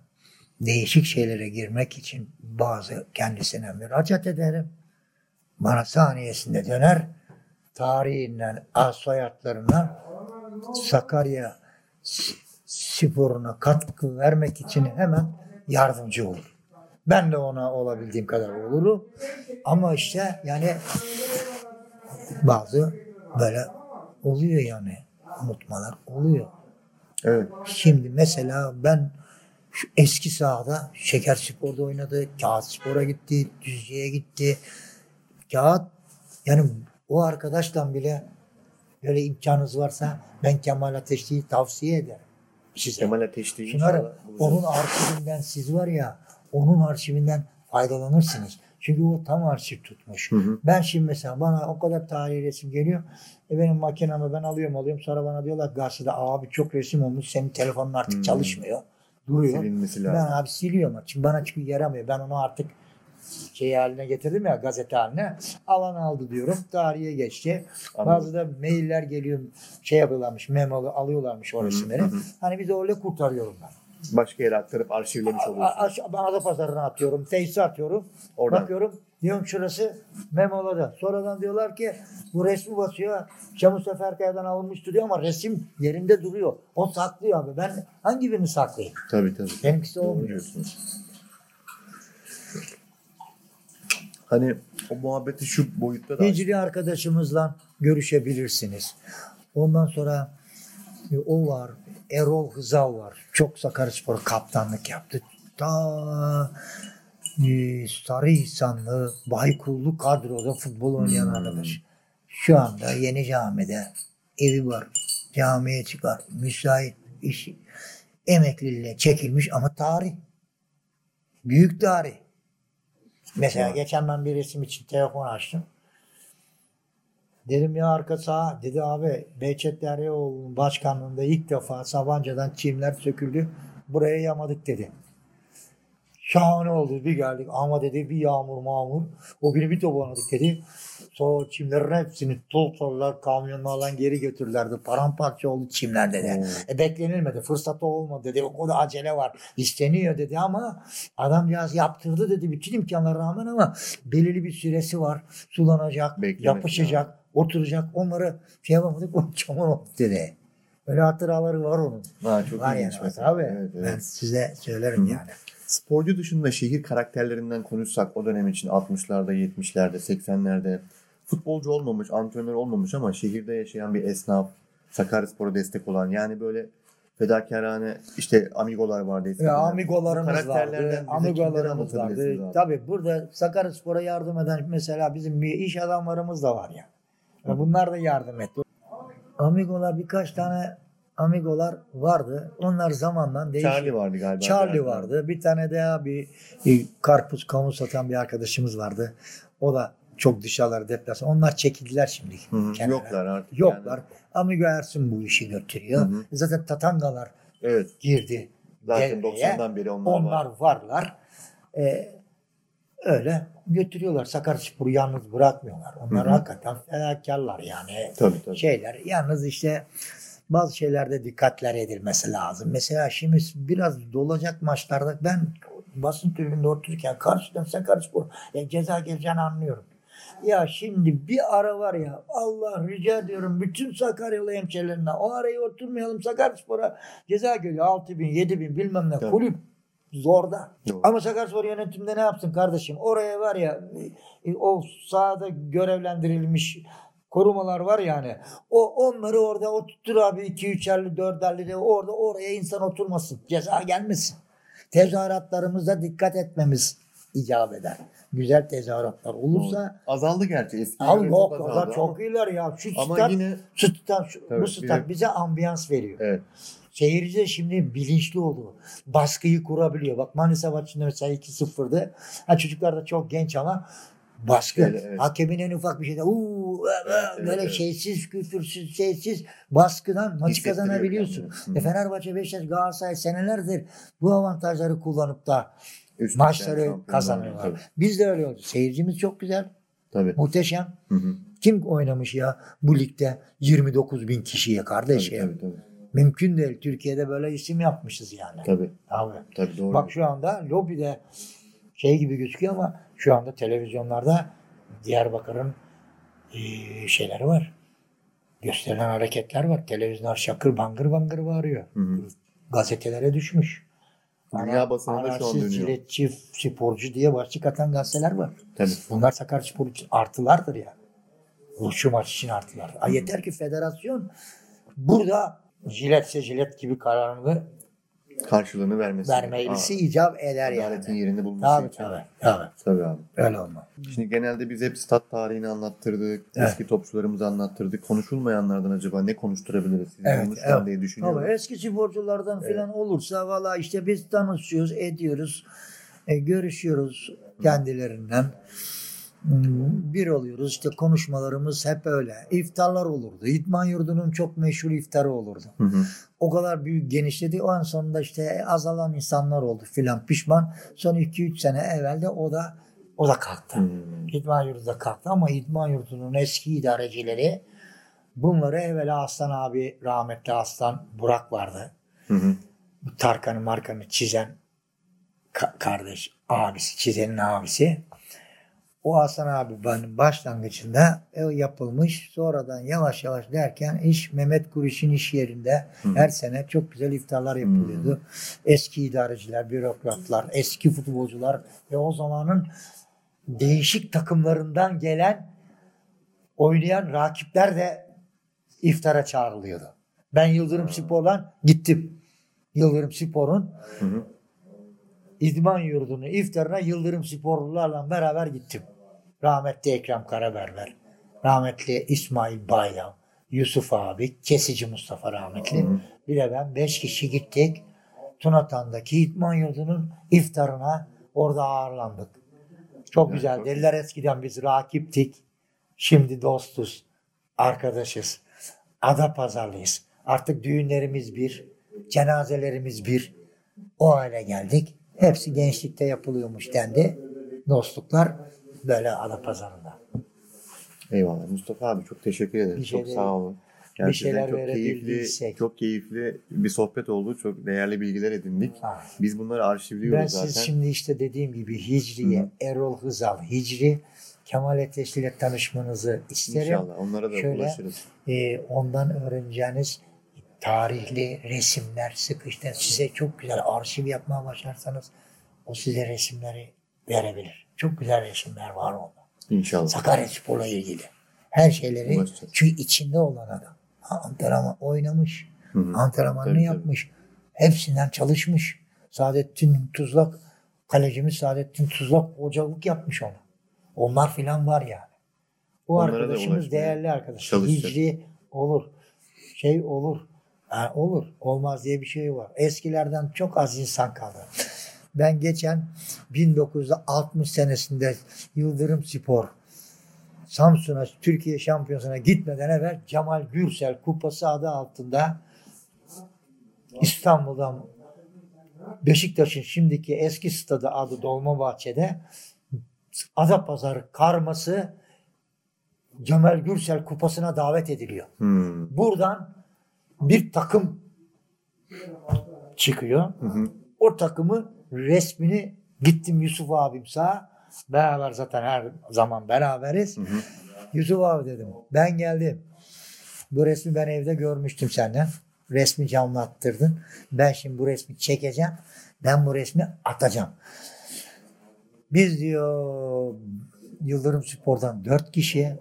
değişik şeylere girmek için bazı kendisine müracaat ederim. Bana saniyesinde döner. Tarihinden, az soyadlarından Sakarya sporuna katkı vermek için hemen yardımcı olur. Ben de ona olabildiğim kadar olurum. Ama işte yani bazı böyle oluyor yani unutmalar oluyor. Evet. Şimdi mesela ben şu eski sahada Şeker Spor'da oynadı. Kağıt Spor'a gitti. Düzce'ye gitti. Kağıt yani o arkadaştan bile böyle imkanınız varsa ben Kemal Ateşli'yi tavsiye ederim. Size. Kemal Ateşli Şunları, inşallah bulacağız. onun arşivinden siz var ya onun arşivinden faydalanırsınız. Çünkü o tam arşiv tutmuş. Hı hı. Ben şimdi mesela bana o kadar tarihi resim geliyor. E benim makinemi ben alıyorum alıyorum. Sonra bana diyorlar gazetede abi çok resim olmuş. Senin telefonun artık Hmm. çalışmıyor. Duruyor. Silinmesi Ben lazım. abi siliyorum. Şimdi bana çünkü yaramıyor. Ben onu artık şey haline getirdim ya gazete haline. Alan aldı diyorum. Tarihe geçti. Anladım. Bazı da mailler geliyor. Şey yapıyorlarmış. Memo alıyorlarmış o resimleri. hı hı. Hani biz öyle kurtarıyorum ben. Başka yere aktarıp arşivlemiş A- oluyorsun. aşağı- ben Adapazarı'na atıyorum. Face'e atıyorum. Oradan. Bakıyorum. Diyorum şurası memoladı. Sonradan diyorlar ki bu resmi basıyor. Şamus Seferkaya'dan alınmıştı diyor ama resim yerinde duruyor. O saklıyor abi. Ben hangi birini saklayayım? Tabii tabii. Benimkisi olmuyor. Hani o muhabbeti şu boyutta da Hicri arkadaşımızla görüşebilirsiniz. Ondan sonra e, o var. Erol Hızal var. Çok Sakaryaspor kaptanlık yaptı. Ta e, Sarıhinsanlı, Baykullu kadroda futbol oynayan Hmm. arkadaş. Şu anda Yeni Cami'de evi var. Camiye çıkar. Müsait iş. Emekliliğe çekilmiş ama tarih. Büyük tarih. Mesela geçen ben bir resim için telefon açtım. Dedim ya arka sağ. Dedi abi Behçet Deryaoğlu'nun başkanlığında ilk defa Sabancı'dan çimler söküldü. Buraya yamadık dedi. Şahane oldu bir geldik ama dedi bir yağmur mağmur. O günü bir toplanadık dedi. Sonra çimlerin hepsini toplarlar kamyonlarla geri götürdülerdi. Paramparça oldu çimler dedi. Oo. E beklenilmedi. Fırsatı olmadı dedi. O kadar acele var. İsteniyor dedi ama adamcağız yaptırdı dedi. Bütün imkanlara rağmen ama belirli bir süresi var. Sulanacak, Beklemesi yapışacak, oturacak. Onları şey yapamadık. O çamur oldu dedi. Öyle hatıraları var onun. Ha, çok var yani. Tabii. Evet, evet. Ben size söylerim Hı yani. Sporcu dışında şehir karakterlerinden konuşsak o dönem için 60'larda, 70'lerde, 80'lerde futbolcu olmamış, antrenör olmamış ama şehirde yaşayan bir esnaf, Sakaryaspor'a destek olan yani böyle fedakarane işte amigolar vardı. Ya amigolarımız vardı. Amigolarımız vardı. abi? Tabii burada Sakaryaspor'a yardım eden mesela bizim iş adamlarımız da var ya. Ve Bunlar da yardım etti. Amigolar birkaç tane amigolar vardı. Onlar zamanla değişti. Charlie vardı galiba. Charlie Galiba. vardı. Bir tane daha bir, bir karpuz kavun satan bir arkadaşımız vardı. O da çok dışarılara deplasman. Onlar çekildiler şimdi. Hı hı. kenara. Yoklar artık. Yoklar. yani. Amigo Ersun bu işi götürüyor. Hı hı. Zaten Tatangalar Evet. girdi Zaten devreye. 90'dan beri onlar, Onlar var. varlar. Ee, öyle götürüyorlar. Sakaryaspor'u yalnız bırakmıyorlar. Onlar Hı hı. hakikaten fedakarlar yani. Tabii tabii. Şeyler. Yalnız işte bazı şeylerde dikkatler edilmesi lazım. Mesela şimdi biraz dolacak maçlarda ben basın tribünde otururken karşıdan Sakaryaspor yani ceza geleceğini anlıyorum. Ya şimdi bir ara var ya Allah rica ediyorum bütün Sakaryalı hemşerilerine o araya oturmayalım Sakaryaspor'a ceza geliyor 6 bin 7 bin bilmem ne Tabii. kulüp zorda. Doğru. Ama Sakaryaspor yönetimde ne yapsın kardeşim? Oraya var ya e, o sahada görevlendirilmiş korumalar var yani. O onları orada oturtur abi 2 3'erli 4'erli de orada oraya insan oturmasın. Ceza gelmesin. Tezahüratlarımıza dikkat etmemiz icap eder. Güzel tezahüratlar olursa Azaldı gerçi eski. Göre yok azaldı o da ama- çok iyiler ya. Şu Ama stat, yine şu stat, şu- Tabii, bu stat bize ambiyans veriyor. evet. Seyirci de şimdi bilinçli oldu. Baskıyı kurabiliyor. Bak Manisa maçında mesela 2-0'dı. Ha, çocuklar da çok genç ama baskı. Evet, evet. Hakemin en ufak bir şeyde uuu evet, böyle evet. şeysiz, küfürsüz, şeysiz baskıdan maçı kazanabiliyorsun. kendini. E. Fenerbahçe, Beşiktaş, Galatasaray senelerdir bu avantajları kullanıp da Üst maçları kazanıyorlar. Biz de öyle oldu. Seyircimiz çok güzel, tabii. muhteşem. Hı hı. Kim oynamış ya bu ligde 29 bin kişiye kardeş Tabii, ya. tabii, tabii. Mümkün değil. Türkiye'de böyle isim yapmışız yani. Tabii. Abi. Tabii doğru. Bak şu anda lobide şey gibi gözüküyor ama şu anda televizyonlarda Diyarbakır'ın eee, şeyleri var. Gösterilen hareketler var. Televizyonlar şakır bangır bangır bağırıyor. Hı hı. Gazetelere düşmüş. Dünya basınında şu an dönüyor. jiletçi, sporcu diye başlık atan gazeteler var. Tabii. Bunlar Sakaryaspor için artılardır ya. Bu şu maç için artılar. Ay yeter ki federasyon burada jiletse jilet gibi kararını Karşılığını vermesi. vermesi icap eder Aa, Adaletin yani. yerinde bulması Tabii için. tabii. Tabii. Tabii abi. Öyle olma. Şimdi genelde biz hep stat tarihini anlattırdık. Evet. Eski topçularımızı anlattırdık. Konuşulmayanlardan acaba ne konuşturabiliriz? Siz Evet, evet. diye düşünüyorum. Ama eski sporculardan filan olursa valla işte biz tanışıyoruz, ediyoruz, e, görüşüyoruz kendilerinden. Hmm, Bir oluyoruz işte konuşmalarımız hep öyle. İftarlar olurdu. İdman yurdunun çok meşhur iftarı olurdu. Hı hı. O kadar büyük genişledi. O an sonunda işte azalan insanlar oldu filan pişman. Son 2-3 sene evvel de o da o da kalktı. Hmm. İdman yurdu da kalktı ama idman yurdunun eski idarecileri bunları evvela Aslan abi rahmetli Aslan Burak vardı. Hı hı. Tarkan'ı markanı çizen ka- kardeş abisi çizenin abisi. O Hasan abi benim başlangıcında e, yapılmış. Sonradan yavaş yavaş derken iş Mehmet Kuriş'in iş yerinde Hı. her sene çok güzel iftarlar yapılıyordu. Eski idareciler, bürokratlar, eski futbolcular ve o zamanın değişik takımlarından gelen oynayan rakipler de iftara çağrılıyordu. Ben Yıldırım Spor'dan gittim. Yıldırım Spor'un Hı hı. İdman yurdunu iftarına Yıldırım sporlularla beraber gittim. Rahmetli Ekrem Karaberber, rahmetli İsmail Bayram, Yusuf abi, Kesici Mustafa rahmetli. Bir de ben beş kişi gittik. Tunatan'daki İdman yurdunun iftarına orada ağırlandık. Çok güzel. Dediler eskiden biz rakiptik. Şimdi dostuz. Arkadaşız. Ada pazarlıyız. Artık düğünlerimiz bir. Cenazelerimiz bir. O hale geldik. Hepsi gençlikte yapılıyormuş dendi. Dostluklar böyle ada pazarında. Eyvallah. Mustafa abi çok teşekkür ederim. Bir şey çok değil. sağ olun. Bir Gerçekten şeyler çok keyifli, çok keyifli bir sohbet oldu. Çok değerli bilgiler edindik. Ha. Biz bunları arşivliyoruz Ben zaten. siz şimdi işte dediğim gibi Hicri'ye, Hı. Erol Hızal, Hicri, Kemal Ateş ile tanışmanızı isterim. İnşallah onlara da Şöyle, ulaşırız. Ee, ondan öğreneceğiniz tarihli resimler sıkıştı. Size çok güzel arşiv yapmaya başlarsanız o size resimleri verebilir. Çok güzel resimler var onda. İnşallah. Sakaryaspor'la ilgili. Her şeyleri Ulaşacağız. çünkü içinde olan adam. Antrenman oynamış. Hı hı. Antrenmanını Tabii, tabii. yapmış. Hepsinden çalışmış. Saadettin Tuzlak kalecimiz Saadettin Tuzlak hocalık yapmış ona. Onlar filan var yani. Bu Onlara da arkadaşımız değerli arkadaş. Hicri olur. Şey olur. Ha, olur. Olmaz diye bir şey var. Eskilerden çok az insan kaldı. Ben geçen 1960 senesinde Yıldırım Spor Samsun'a Türkiye Şampiyonası'na gitmeden evvel Cemal Gürsel Kupası adı altında İstanbul'dan Beşiktaş'ın şimdiki eski stadı adı Dolmabahçe'de Adapazarı karması Cemal Gürsel kupasına davet ediliyor. Hmm. Buradan bir takım çıkıyor. Hı hı. O takımın resmini gittim Yusuf abim sağ. Beraber zaten her zaman beraberiz. Hı hı. Yusuf abi dedim. Ben geldim. Bu resmi ben evde görmüştüm senden. Resmi canlattırdın. Ben şimdi bu resmi çekeceğim. Ben bu resmi atacağım. Biz diyor Yıldırım Spor'dan dört kişi,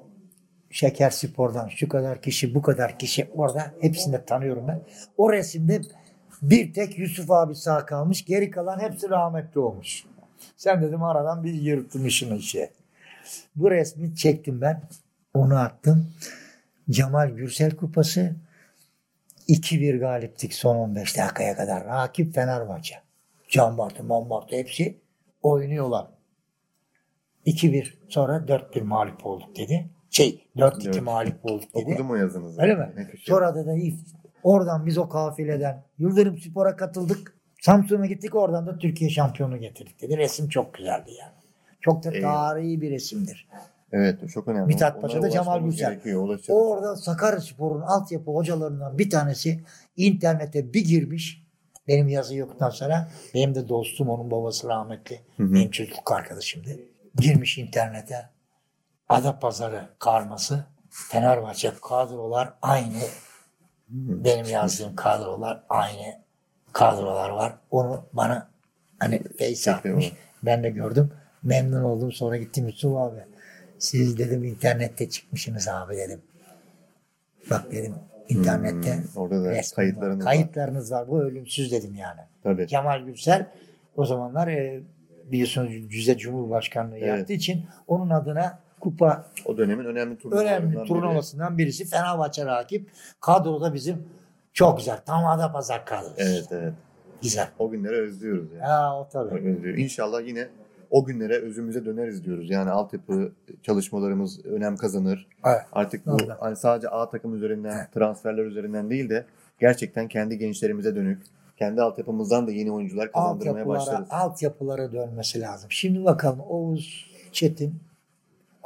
Şeker Spor'dan şu kadar kişi, bu kadar kişi orada. Hepsini tanıyorum ben. O resimde bir tek Yusuf abi sağ kalmış. Geri kalan hepsi rahmetli olmuş. Sen dedim aradan bir yırtmışsın işe. Bu resmi çektim ben. Onu attım. Cemal Gürsel Kupası 2-1 galiptik son 15 dakikaya kadar. Rakip Fenerbahçe. Can Bartı, Man Bartı hepsi oynuyorlar. 2-1 sonra 4-1 mağlup olduk dedi. Şey 4-2 Evet. mağlup olduk dedi. Okudum o yazınızı. Öyle mi? Sonra da, if- oradan biz o kafileden Yıldırım Spor'a katıldık. Samsun'a gittik oradan da Türkiye şampiyonu getirdik dedi. Resim çok güzeldi yani. Çok da Eyvallah. tarihi bir resimdir. Evet çok önemli. Mithat Paşa'da Cemal ulaşacağız. Orada Sakaryaspor'un altyapı hocalarından bir tanesi internete bir girmiş. Benim yazı yoktan sonra benim de dostum onun babası rahmetli. Hı hı. Benim çocukluk arkadaşımdı. Girmiş internete. Adapazarı karması. Fenerbahçe kadrolar aynı. Benim yazdığım kadrolar aynı kadrolar var. Onu bana hani face atmış. Ben de gördüm. Memnun oldum. Sonra gittim Yusuf abi. Siz dedim internette çıkmışsınız abi dedim. Bak dedim internette Hmm, orada da kayıtlarınız var. Kayıtlarınız var. Bu ölümsüz dedim yani. Tabii. Kemal Gürsel o zamanlar e, biliyorsunuz Cüze Cumhurbaşkanlığı Evet. yaptığı için onun adına kupa O dönemin önemli turnuvalarından önemli biri. birisi Fenerbahçe rakip. Kadroda bizim çok güzel. Tam ada pazar kadrosu. Evet evet. Güzel. O günleri özlüyoruz yani. Ha o tabii. Özlüyoruz. İnşallah yine o günlere özümüze döneriz diyoruz. Yani altyapı çalışmalarımız önem kazanır. Evet. Artık bu hani sadece A takım üzerinden, Evet. transferler üzerinden değil de gerçekten kendi gençlerimize dönük, kendi altyapımızdan da yeni oyuncular kazandırmaya altyapılara, başlarız. altyapılara dönmesi lazım. Şimdi bakalım Oğuz Çetin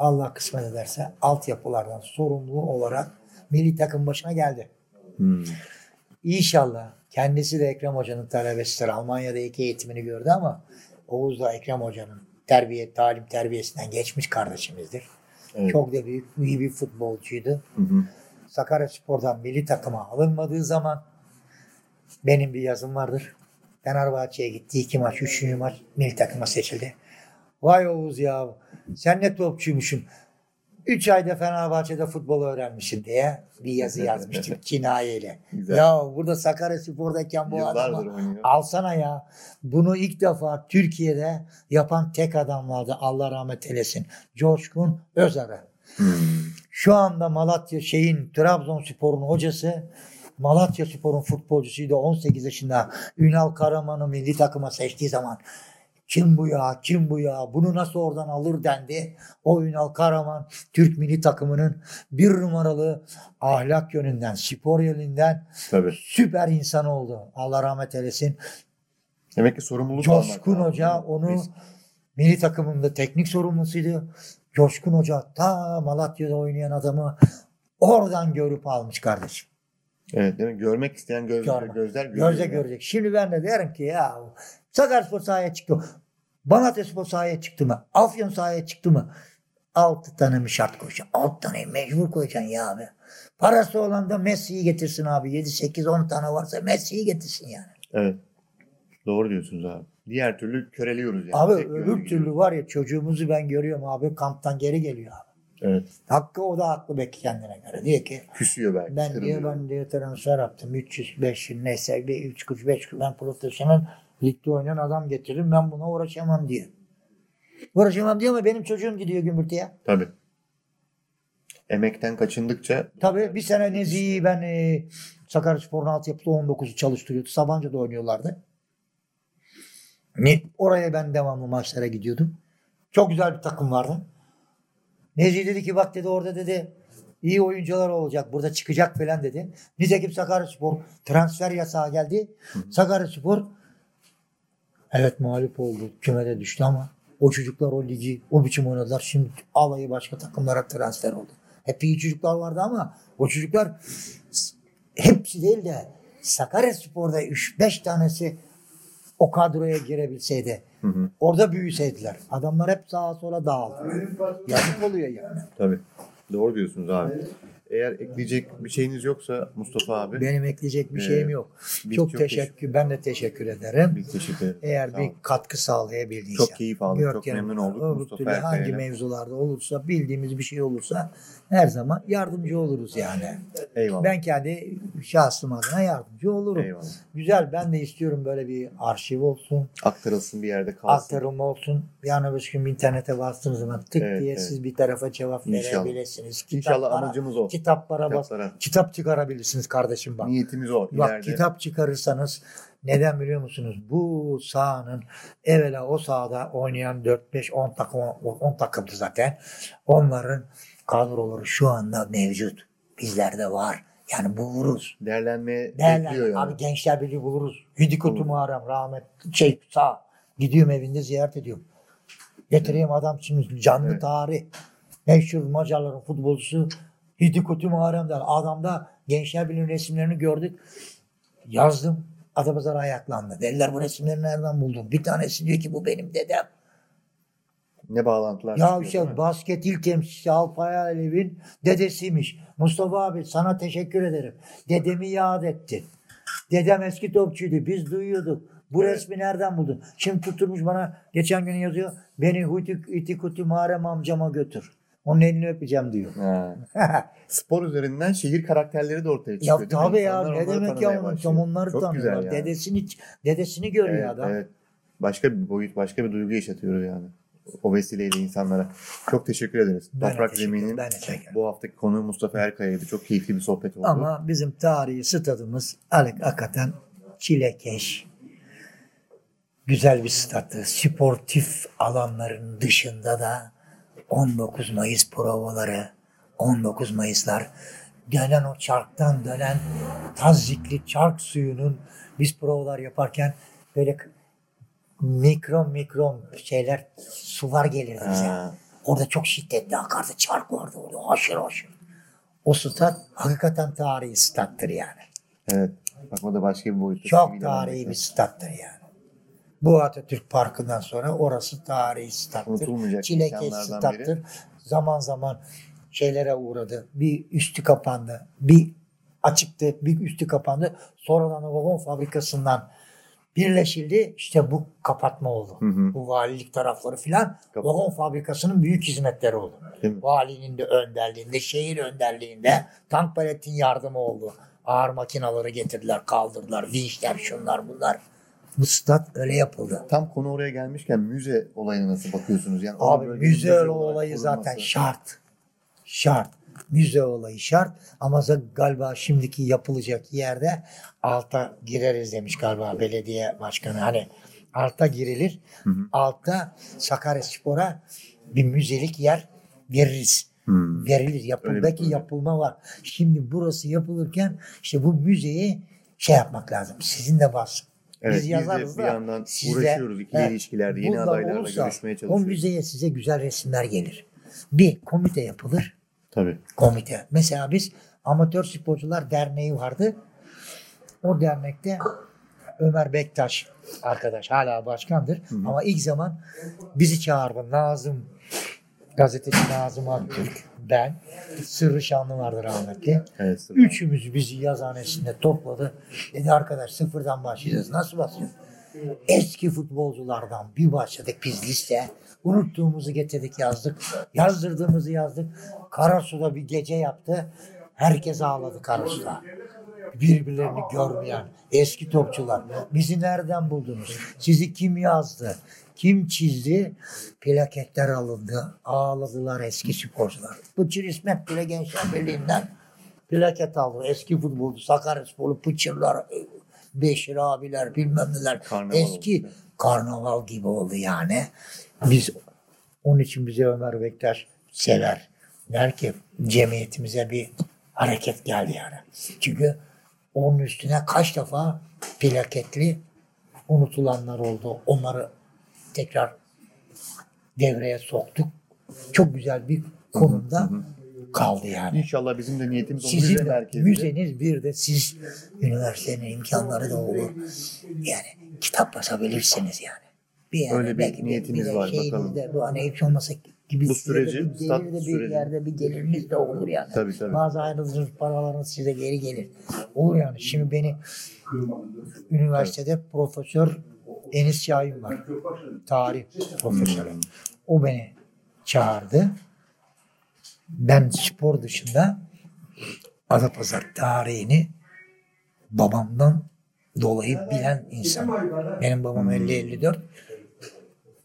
Allah kısmet ederse altyapılardan sorumlu olarak milli takım başına geldi. Hmm. İnşallah kendisi de Ekrem Hoca'nın talebesidir. Almanya'da iki eğitimini gördü ama Oğuz da Ekrem Hoca'nın terbiye, talim terbiyesinden geçmiş kardeşimizdir. Evet. Çok da büyük, iyi bir futbolcuydu. Hı hı. Sakaryaspor'dan milli takıma alınmadığı zaman benim bir yazım vardır. Fenerbahçe'ye gitti. iki maç, üçüncü maç milli takıma seçildi. Vay Oğuz ya sen ne topçuymuşsun. Üç ayda Fenerbahçe'de futbol öğrenmişsin diye bir yazı yazmıştım kinayeyle. Güzel. Ya burada Sakaryaspor'dayken bu Yıllardır adamı oynuyor. alsana ya. Bunu ilk defa Türkiye'de yapan tek adam vardı. Allah rahmet eylesin. Coşkun Özarı. Hmm. Şu anda Malatya şeyin Trabzonspor'un hocası Malatya Spor'un futbolcusuydu 18 yaşında Ünal Karaman'ı milli takıma seçtiği zaman kim bu ya kim bu ya bunu nasıl oradan alır dendi. O Ünal Karaman Türk milli takımının bir numaralı ahlak yönünden spor yönünden Tabii. süper insan oldu. Allah rahmet eylesin. Demek ki sorumluluk Coşkun almak Hoca lazım. onu Biz- milli takımında teknik sorumlusuydu. Coşkun Hoca ta Malatya'da oynayan adamı oradan görüp almış kardeşim. Evet değil mi? Görmek isteyen göz, Görme. gözler görüyor. Gözle görecek. Şimdi ben de derim ki ya Sakaryaspor sahaya çıktı. Malatyaspor sahaya çıktı mı? Afyon sahaya çıktı mı? Altı tane mi şart koyacaksın? Altı tane mecbur koyacaksın ya abi. Parası olan da Messi'yi getirsin abi. 7, 8, 10 tane varsa Messi'yi getirsin yani. Evet. Doğru diyorsunuz abi. Diğer türlü köreliyoruz yani. Abi Tek öbür türlü var ya çocuğumuzu ben görüyorum abi kamptan geri geliyor abi. Evet. Hakkı o da haklı belki kendine göre. Diyor ki Küsüyor belki. ben diyor ben diyor transfer yaptım. 300 500 neyse bir 3 kuruş 5 kuruş ben profesyonel ligde oynayan adam getiririm ben buna uğraşamam diyor. Uğraşamam diyor ama benim çocuğum gidiyor gümbürtüye. Tabii. Emekten kaçındıkça Tabii bir sene Nezi'yi ben e, Sakaryaspor'un altyapıda 19'u çalıştırıyordu. Sabancı'da oynuyorlardı. Ne, oraya ben devamlı maçlara gidiyordum. Çok güzel bir takım vardı. Nezi dedi ki bak dedi orada dedi iyi oyuncular olacak burada çıkacak falan dedi. Nitekim Sakaryaspor transfer yasağı geldi. Sakaryaspor Evet mağlup oldu. Kümede düştü ama o çocuklar o ligi o biçim oynadılar. Şimdi alayı başka takımlara transfer oldu. Hep iyi çocuklar vardı ama o çocuklar hepsi değil de Sakaryaspor'da 3-5 tanesi o kadroya girebilseydi. Hı hı. Orada büyüseydiler. Adamlar hep sağa sola dağıldı. Yazık oluyor yani. Tabii. Doğru diyorsunuz abi. Eğer ekleyecek bir şeyiniz yoksa Mustafa abi Benim ekleyecek bir Ee, şeyim yok. biz Çok, çok teşekkür, ben de teşekkür ederim. biz teşekkür ederiz. Eğer Sağ bir katkı sağlayabildiysem. Çok keyif aldık. Çok memnun olduk öbür Mustafa türlü hangi mevzularda olursa bildiğimiz bir şey olursa her zaman yardımcı oluruz yani. Eyvallah. Ben kendi şahsım adına yardımcı olurum. Eyvallah. Güzel ben de istiyorum böyle bir arşiv olsun, Aktarılsın bir yerde kalsın. aktarım olsun. Yani bir gün internete bastığınız zaman tık Evet, diye evet. siz bir tarafa cevap İnşallah. verebilirsiniz. İnşallah Kitaplara- amacımız o. Kitaplara bas. Kitaplara. Kitap çıkarabilirsiniz kardeşim bak. Niyetimiz o. Bak İleride kitap çıkarırsanız neden biliyor musunuz? Bu sahanın evvela o sahada oynayan 4-5-10 takım 10 takımdı zaten. Onların kadroları şu anda mevcut. Bizlerde var. Yani buluruz. değerlenmeye Değerler. bekliyor yani. Abi Gençler Birliği buluruz. Hüdikutu. Muharrem rahmet şey sağ. Gidiyorum evinde ziyaret ediyorum. Getireyim adam şimdi canlı Evet. tarih. Meşhur Macarların futbolcusu Hidikutu Muharrem der. Adamda Gençler Birliği resimlerini gördük. Yazdım. Adapazarı ayaklandı. Dediler bu resimleri nereden buldun? Bir tanesi diyor ki bu benim dedem. Ne bağlantılar Ya çıkıyor, işte basket il temsilcisi Alpay Alev'in dedesiymiş. Mustafa abi sana teşekkür ederim. Dedemi yad ettin. Dedem eski topçuydu. Biz duyuyorduk. Bu Evet. resmi nereden buldun? Şimdi tutturmuş bana geçen gün yazıyor. Beni Hutik İtikuti Muharrem amcama götür. Onun elini öpeceğim diyor. Ha. Spor üzerinden şehir karakterleri de ortaya çıkıyor. ya değil mi? tabii ya ne demek ya onu başlıyor. tam onları Çok tanıyorlar. yani. Dedesini dedesini görüyor Evet, adam. evet. Başka bir boyut, başka bir duygu yaşatıyoruz yani. O vesileyle insanlara. Çok teşekkür ederiz. Ben Toprak Zemin'in bu haftaki konuğu Mustafa Erkaya'ydı. Çok keyifli bir sohbet oldu. Ama bizim tarihi stadımız Alek hakikaten çilekeş. Güzel bir stadı. Sportif alanların dışında da 19 Mayıs provaları, 19 Mayıslar dönen o çarktan dönen tazikli çark suyunun biz provalar yaparken böyle mikron mikron şeyler sular gelirdi bize. Ha. Orada çok şiddetli akardı. Çark vardı orada. Haşır haşır. O stat hakikaten tarihi stattır yani. Evet. Bak o da başka bir boyutta. Çok tarihi bir stattır yani. Bu Atatürk Parkı'ndan sonra orası tarihi stattır. Çilekeş stattır. biri. Zaman zaman şeylere uğradı. Bir üstü kapandı. Bir açıktı. Bir üstü kapandı. Sonradan vagon fabrikasından birleşildi. İşte bu kapatma oldu. Hı hı. Bu valilik tarafları filan vagon fabrikasının büyük hizmetleri oldu. Valinin de önderliğinde, şehir önderliğinde tank paletin yardımı oldu. Ağır makinaları getirdiler, kaldırdılar, vinçler, şunlar bunlar. Bu stat öyle yapıldı. Tam konu oraya gelmişken müze olayına nasıl bakıyorsunuz? Yani Abi müze olarak olayı zaten korunması. şart. Şart. Müze olayı şart. Ama galiba şimdiki yapılacak yerde alta gireriz demiş galiba belediye başkanı. Hani alta girilir. Hı hı. Altta Sakaryaspor'a bir müzelik yer veririz. Hmm. Verilir. Yapıl, Öyle yapılma var. Şimdi burası yapılırken işte bu müzeyi şey yapmak lazım. Sizin de bas. Evet, biz, yazarız de bir da yandan siz de- uğraşıyoruz ikili Evet. ilişkilerde, yeni adaylarla olursa görüşmeye O çalışıyoruz. müzeye size güzel resimler gelir. Bir komite yapılır. Tabii. Komite. Mesela biz Amatör Sporcular Derneği vardı. O dernekte Ömer Bektaş arkadaş hala başkandır. Ama ilk zaman bizi çağırdı. Nazım gazeteci Nazım Aktürk, ben, Sırrı Şanlı vardı rahmetli. Evet. Üçümüz bizi yazhanesinde topladı. Dedi arkadaş sıfırdan başlayacağız. Nasıl başlıyoruz? Eski futbolculardan bir başladık biz liste. Unuttuğumuzu getirdik yazdık. Yazdırdığımızı yazdık. Karasu'da bir gece yaptı. Herkes ağladı Karasu'da. Birbirlerini görmeyen eski topçular. Bizi nereden buldunuz? Sizi kim yazdı? Kim çizdi? Plaketler alındı. Ağladılar eski sporcular. Bıçır İsmet bile Gençler Birliği'nden plaket aldı. Eski futbolcu Sakaryasporlu Pıçırlar, Beşir abiler bilmem neler. Karnaval eski oldu. karnaval gibi oldu yani. Biz onun için bize Ömer Bektaş sever. Der ki cemiyetimize bir hareket geldi yani. Çünkü onun üstüne kaç defa plaketli unutulanlar oldu. Onları tekrar devreye soktuk. Çok güzel bir konumda kaldı yani. İnşallah bizim de niyetimiz Sizin müze de müzeniz bir de siz üniversitenin imkanları da olur. Yani kitap basabilirsiniz yani. Bir yerde Öyle bir niyetimiz de var, şeyinizde Bu hani hiç olmasa gibi Bu de süreci, bir gelir de bir süreci. yerde bir geliriniz de olur yani. Tabii, tabii. Bazı ayrıldığınız paralarınız size geri gelir. Olur yani. Şimdi beni üniversitede profesör Enis Şahin var. Tarih profesörü. O beni çağırdı. Ben spor dışında Adapazarı tarihini babamdan dolayı bilen insan. Benim babam 50-54.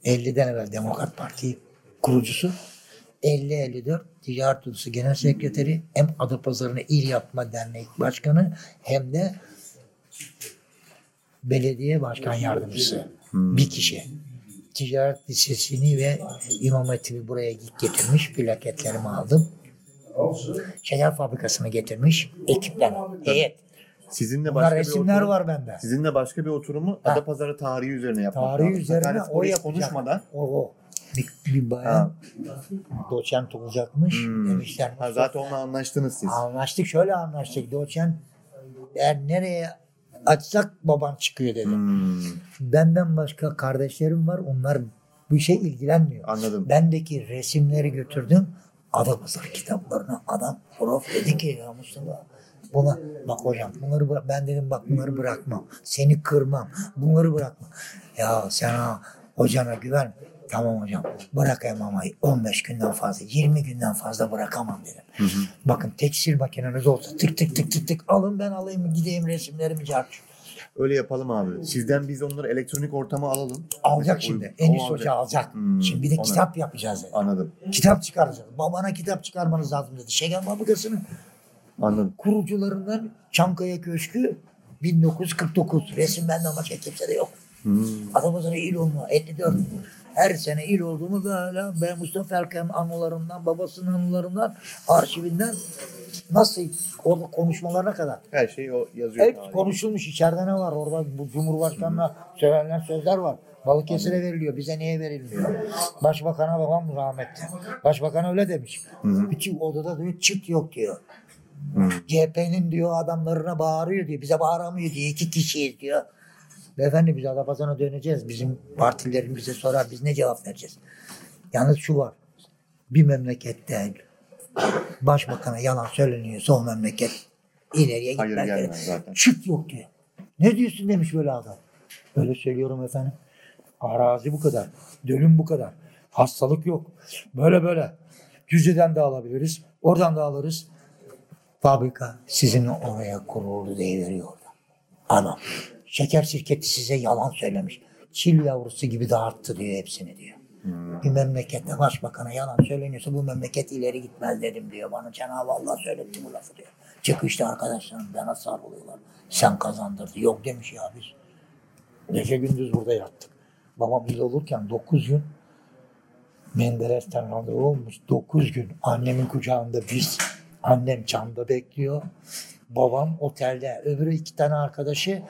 50'den evvel Demokrat Parti kurucusu. 50-54 Ticaret Odası Genel Sekreteri hem Adapazarı'nı İl Yapma Derneği Başkanı hem de belediye başkan yardımcısı. Bir kişi. Ticaret Lisesi'ni ve İmam Hatip'i buraya getirmiş. Plaketlerimi aldım. Şeker fabrikasını getirmiş. Ekipten. Heyet. Sizinle Bunlar başka bir resimler oturum, var bende. Sizinle başka bir oturumu Ha. Adapazarı tarihi üzerine yapmak Tarihi lazım. üzerine Sakaryaspor o yapacak. konuşmadan O, o. Bir, bir bayan doçent olacakmış. Hmm. Demişler. ha, zaten onunla anlaştınız siz. Anlaştık şöyle anlaştık. Doçent eğer nereye açsak baban çıkıyor dedi. Hmm, Benden başka kardeşlerim var. Onlar bu işe ilgilenmiyor. anladım. Bendeki resimleri götürdüm. Adapazarı kitaplarına adam prof dedi ki ya Mustafa buna bak hocam bunları bırak. Ben dedim bak bunları bırakmam. Seni kırmam. Bunları bırakmam. Ya sen ha hocana güven. Tamam hocam bırakayım ama 15 günden fazla 20 günden fazla bırakamam dedim. Bakın tekstil makineniz olsa tık tık tık tık tık alın ben alayım gideyim resimlerimi çarpışım. Öyle yapalım abi. Sizden biz onları elektronik ortama alalım. Alacak O- şimdi. Enis alacak. Hoca alacak. Hmm, Şimdi bir de ona- kitap yapacağız dedi. Anladım. Kitap çıkaracağız. Babana kitap çıkarmanız lazım dedi. Şeker fabrikasının Anladım. kurucularından Çankaya Köşkü 1949. Resim benden başka kimse de yok. Hmm. Adamızın il olma 54. Her sene il olduğumu böyle ben Mustafa Erken anılarından, babasının anılarından, arşivinden nasıl konuşmalarına kadar. Her şey o yazıyor. Hep konuşulmuş. İçeride ne var? Orada bu Cumhurbaşkanı'na söylenen sözler var. Balıkesir'e veriliyor. Bize niye verilmiyor? Başbakan'a babam rahmetli. Başbakan öyle demiş. Bütün odada diyor çift yok diyor. CHP'nin diyor adamlarına bağırıyor diyor. Bize bağıramıyor diyor. İki kişiyiz diyor. Beyefendi biz Adapazarı'na döneceğiz. Bizim partilerin bize sorar. Biz ne cevap vereceğiz? Yalnız şu var. Bir memlekette başbakana yalan söyleniyorsa o memleket ileriye Hayır gitmez. gelmez zaten. Çıt yok diyor. Ne diyorsun demiş böyle adam. Öyle söylüyorum efendim. Arazi bu kadar. Dölüm bu kadar. Hastalık yok. Böyle böyle. Düzce'den de alabiliriz. Oradan da alırız. Fabrika sizin oraya kuruldu diye veriyor orada. Adam. Şeker şirketi size yalan söylemiş. Çil yavrusu gibi dağıttı diyor hepsini diyor. Bir memlekette başbakana yalan söyleniyorsa bu memleket ileri gitmez dedim diyor. Bana Cenab-ı Allah söyletti bu lafı diyor. Çıkışta arkadaşlarım bana sarılıyorlar. Sen kazandırdın. Yok demiş ya biz. Gece gündüz burada yattık. Babam il olurken 9 gün Menderes'ten randevu olmuş. 9 gün annemin kucağında biz. Annem çamda bekliyor. Babam otelde. Öbürü iki tane arkadaşı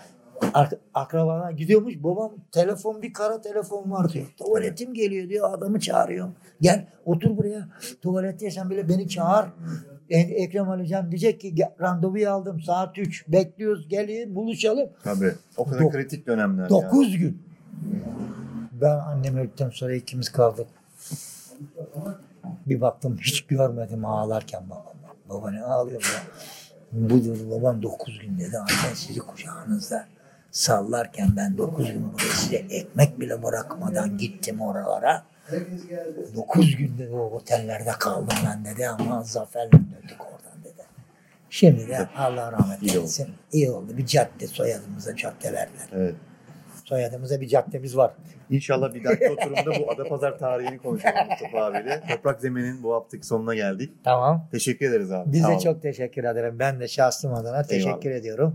ar- akrabana gidiyormuş. Babam telefon bir kara telefon var diyor. Tuvaletim geliyor diyor. Adamı çağırıyor. Gel otur buraya. Tuvaletteysen bile beni çağır. E- Ekrem Alican diyecek ki "Gel, randevuyu aldım saat 3. Bekliyoruz gelin buluşalım. Tabii. O kadar Dok- kritik dönemler. yani. 9 gün. Ben annem öldükten sonra ikimiz kaldık. Bir baktım hiç görmedim ağlarken babam. Baba ne ağlıyor ya? Bu dedi babam 9 gün dedi. Anne sizi kucağınızda sallarken ben 9 gün buraya size ekmek bile bırakmadan gittim oralara. 9 gün dedi o otellerde kaldım ben dedi ama zaferle döndük oradan dedi. Şimdi de Allah rahmet İyi oldu. eylesin. İyi oldu. Bir cadde soyadımıza cadde verdiler. Evet. Soyadımıza bir caddemiz var. İnşallah bir dahaki oturumda bu Adapazar tarihini konuşalım Mustafa abiyle. Toprak Zemin'in bu haftaki sonuna geldik. Tamam. Teşekkür ederiz abi. Biz Sağ de olun. çok teşekkür ederim. Ben de şahsım adına teşekkür ediyorum.